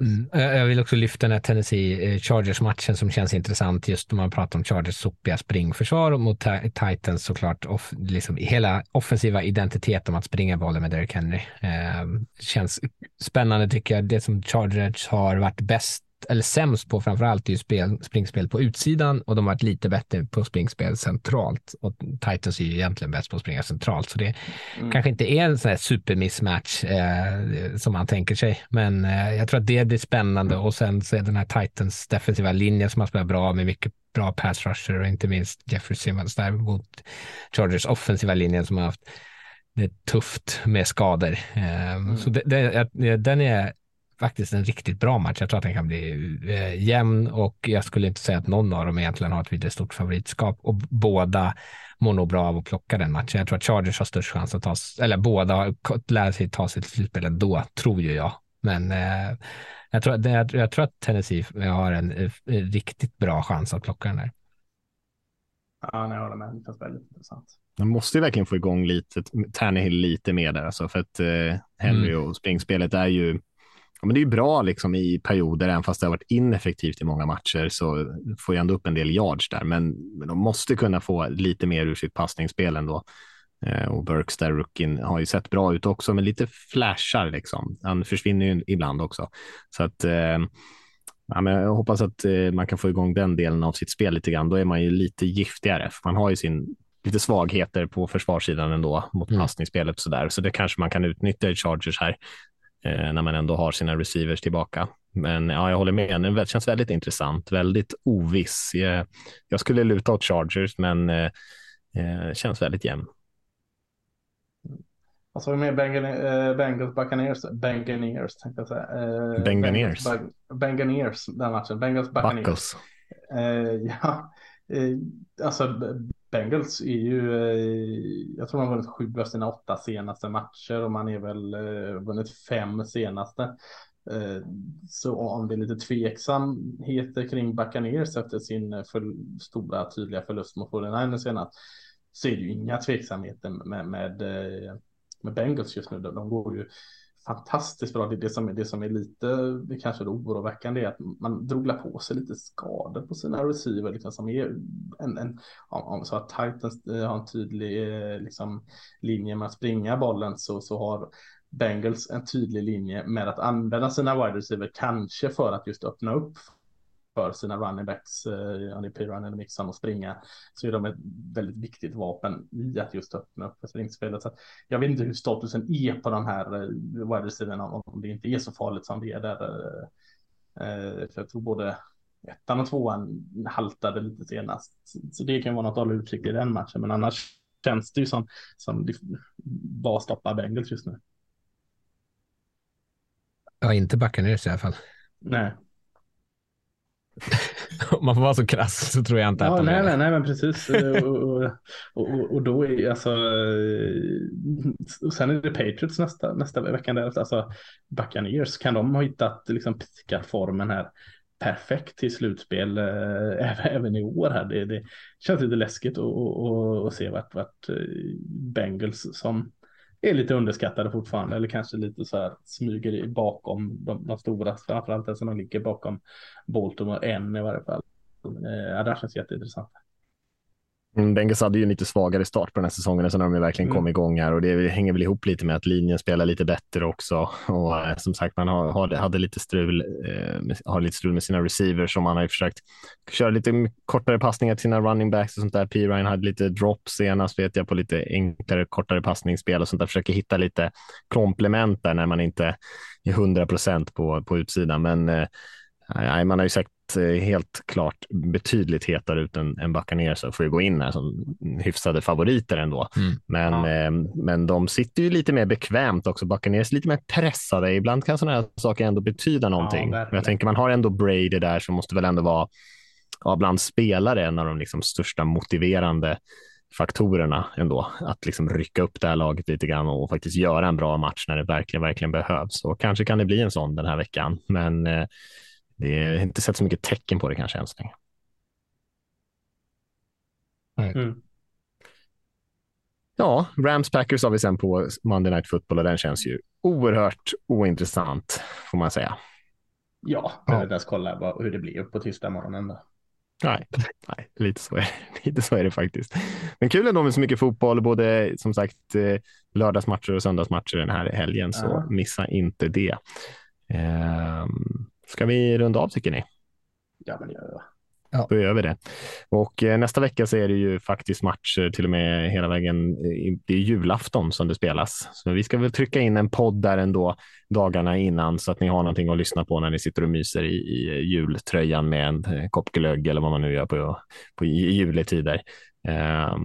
Mm. Jag vill också lyfta den här Tennessee-Chargers-matchen som känns intressant just när man pratar om Chargers sopiga springförsvar mot Titans såklart. Off, liksom hela offensiva identitet om att springa bollen med Derrick Henry. Eh, känns spännande tycker jag. Det som Chargers har varit bäst eller sämst på framförallt är ju spel, springspel på utsidan och de har varit lite bättre på springspel centralt. Och Titans är ju egentligen bäst på att springa centralt, så det mm. kanske inte är en sån här supermissmatch eh, som man tänker sig. Men eh, jag tror att det blir spännande och sen så är den här Titans defensiva linje som har spelat bra med mycket bra pass rusher och inte minst Jeffrey Simmons där mot Chargers offensiva linjen som har haft det är tufft med skador. Eh, mm. Så det, det, den är faktiskt en riktigt bra match. Jag tror att den kan bli eh, jämn och jag skulle inte säga att någon av dem egentligen har ett vidare stort favoritskap och båda mår nog bra av att plocka den matchen. Jag tror att Chargers har störst chans att ta, eller båda lära sig ta sig till slutspel ändå, tror ju jag. Men eh, jag, tror, jag, jag tror att Tennessee har en, en, riktigt bra chans att plocka den där. Ja, jag håller med. Det känns väldigt intressant. Man måste ju verkligen få igång lite, Tannehill lite mer där, alltså, för att eh, Henry mm. och springspelet är ju ja, men det är bra liksom i perioder, även fast det har varit ineffektivt i många matcher så får jag ändå upp en del yards där. Men, men de måste kunna få lite mer ur sitt passningsspel ändå. Eh, och Burks där, rookien, har ju sett bra ut också, men lite flashar liksom. Han försvinner ju ibland också. Så att eh, ja, men jag hoppas att eh, man kan få igång den delen av sitt spel lite grann. Då är man ju lite giftigare, för man har ju sin lite svagheter på försvarssidan ändå mot mm. passningsspelet och så där. Så det kanske man kan utnyttja i Chargers här när man ändå har sina receivers tillbaka. Men ja, jag håller med. Den känns väldigt intressant, väldigt oviss. Jag, skulle luta åt Chargers, men eh, eh känns väldigt jämn. Vad sa vi mer? Eh, Bengals Buccaneers? Benganeers tänkte jag säga. Eh, Benganeers. Benganeers, den matchen. Bengals Buccaneers. Eh, ja, eh, alltså Bengals är ju, eh, jag tror man har vunnit sju av sina åtta senaste matcher och man är väl eh, vunnit fem senaste. Eh, så om det är lite tveksamheter kring Buccaneers efter sin för, stora tydliga förlust mot 49 senast så är det ju inga tveksamheter med, med, med Bengals just nu. De går ju fantastiskt bra. Det, det, som, det som är lite det kanske då oroväckande är att man drog på sig lite skador på sina receiver. Liksom, som är en, en, om, så att Titans eh, har en tydlig eh, liksom, linje med att springa bollen så, så har Bengals en tydlig linje med att använda sina wide receiver, kanske för att just öppna upp för sina running backs, eh, Piran eller Mixon och springa, så är de ett väldigt viktigt vapen i att just öppna upp för springspelet. Så jag vet inte hur statusen är på de här eh, wide receiverna, om det inte är så farligt som det är där. Eh, för jag tror både ettan och tvåan haltade lite senast. Så det kan vara något att hålla utsikt i den matchen, men annars känns det ju som, som det bara stoppar Bengals just nu. Ja, inte backa ner i alla fall. Nej. Om man får vara så krass så tror jag inte ja, att de nej, nej, nej, men precis. och, och, och, då är alltså. Och sen är det Patriots nästa, nästa vecka därefter. Alltså Buccaneers. Kan de ha hittat liksom formen här perfekt till slutspel äh, även i år här. Det, det känns lite läskigt att se vart, vart eh, Bengals som är lite underskattade fortfarande eller kanske lite så här smyger bakom de, de stora, framförallt den som de ligger bakom Baltimore en i varje fall. Eh, det känns jätteintressant. Mm, Bengals hade ju en lite svagare start på den här säsongen sen har de verkligen mm. kommit igång här och det hänger väl ihop lite med att linjen spelar lite bättre också. Och eh, som sagt, man har, har, hade lite strul, eh, har lite strul med sina receivers och man har ju försökt köra lite kortare passningar till sina running backs och sånt där. P. Ryan hade lite drop senast vet jag på lite enklare, kortare passningsspel och sånt där. Försöker hitta lite komplement där när man inte är 100 procent på, på utsidan. Men eh, man har ju sett sett eh, helt klart betydligt hetare ut än, än Buccaneers så får ju gå in här som hyfsade favoriter ändå. Mm. Men, Ja. eh, men de sitter ju lite mer bekvämt också. Buccaneers lite mer pressade. Ibland kan sådana här saker ändå betyda någonting. verkligen. jag tänker man har ändå Brady där som måste väl ändå vara ja, bland spelare en av de liksom största motiverande faktorerna ändå. Att liksom rycka upp det här laget lite grann och faktiskt göra en bra match när det verkligen, verkligen behövs. Och kanske kan det bli en sån den här veckan, men eh, det är inte sett så mycket tecken på det kanske än så länge. Mm. Ja, Rams Packers har vi sen på Monday Night Football och den känns ju oerhört ointressant får man säga. Ja, Ja. jag vill inte ens kolla vad, hur det blir på tisdag morgonen. Då. Nej, nej lite, så är, lite så är det faktiskt. Men kul ändå med så mycket fotboll, både som sagt eh, lördagsmatcher och söndagsmatcher den här helgen, så Ja. missa inte det. Ehm, ska vi runda av tycker ni? Ja, men det gör jag. Då gör vi det. Och eh, nästa vecka så är det ju faktiskt matcher till och med hela vägen. Det är julafton som det spelas. Så vi ska väl trycka in en podd där ändå dagarna innan så att ni har någonting att lyssna på när ni sitter och myser i, i jultröjan med en eh, kopp glögg eller vad man nu gör på, på i juletider. Eh,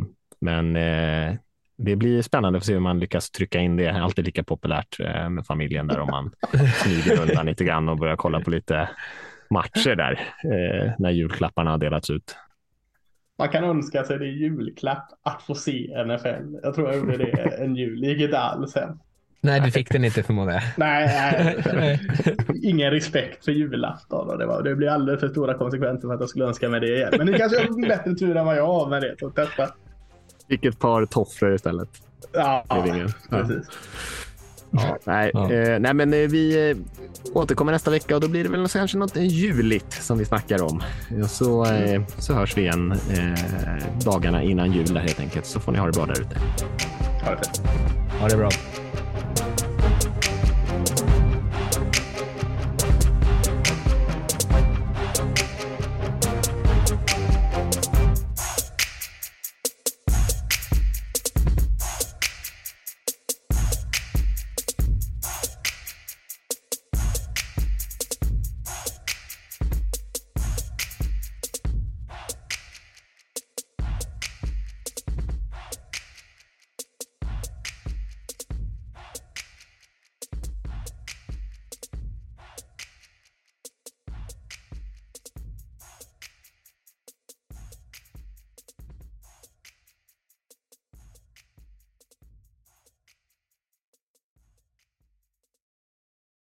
men eh, det blir spännande att se hur man lyckas trycka in det. Alltid lika populärt eh, med familjen där om man smyger undan lite grann och börjar kolla på lite matcher där eh, när julklapparna har delats ut. Man kan önska sig det julklapp att få se NFL. Jag tror jag gjorde det en jul. Det gick inte alls hem. Nej, du fick den inte förmodar jag. Nej, nej. ingen respekt för julafton. Och det, var, det blir alldeles för stora konsekvenser för att jag skulle önska mig det igen. Men ni kanske har bättre tur än vad jag har med det. Så testa. Fick ett par tofflor istället. Ja, Det är ingen. Ja. precis. Ja, nej, Ja. Eh, nej, men eh, vi eh, återkommer nästa vecka och då blir det väl kanske något juligt som vi snackar om. Ja, Så, eh, så hörs vi igen eh, dagarna innan jul där, helt enkelt, så får ni ha det bra där ute. Ha det. Ha det bra.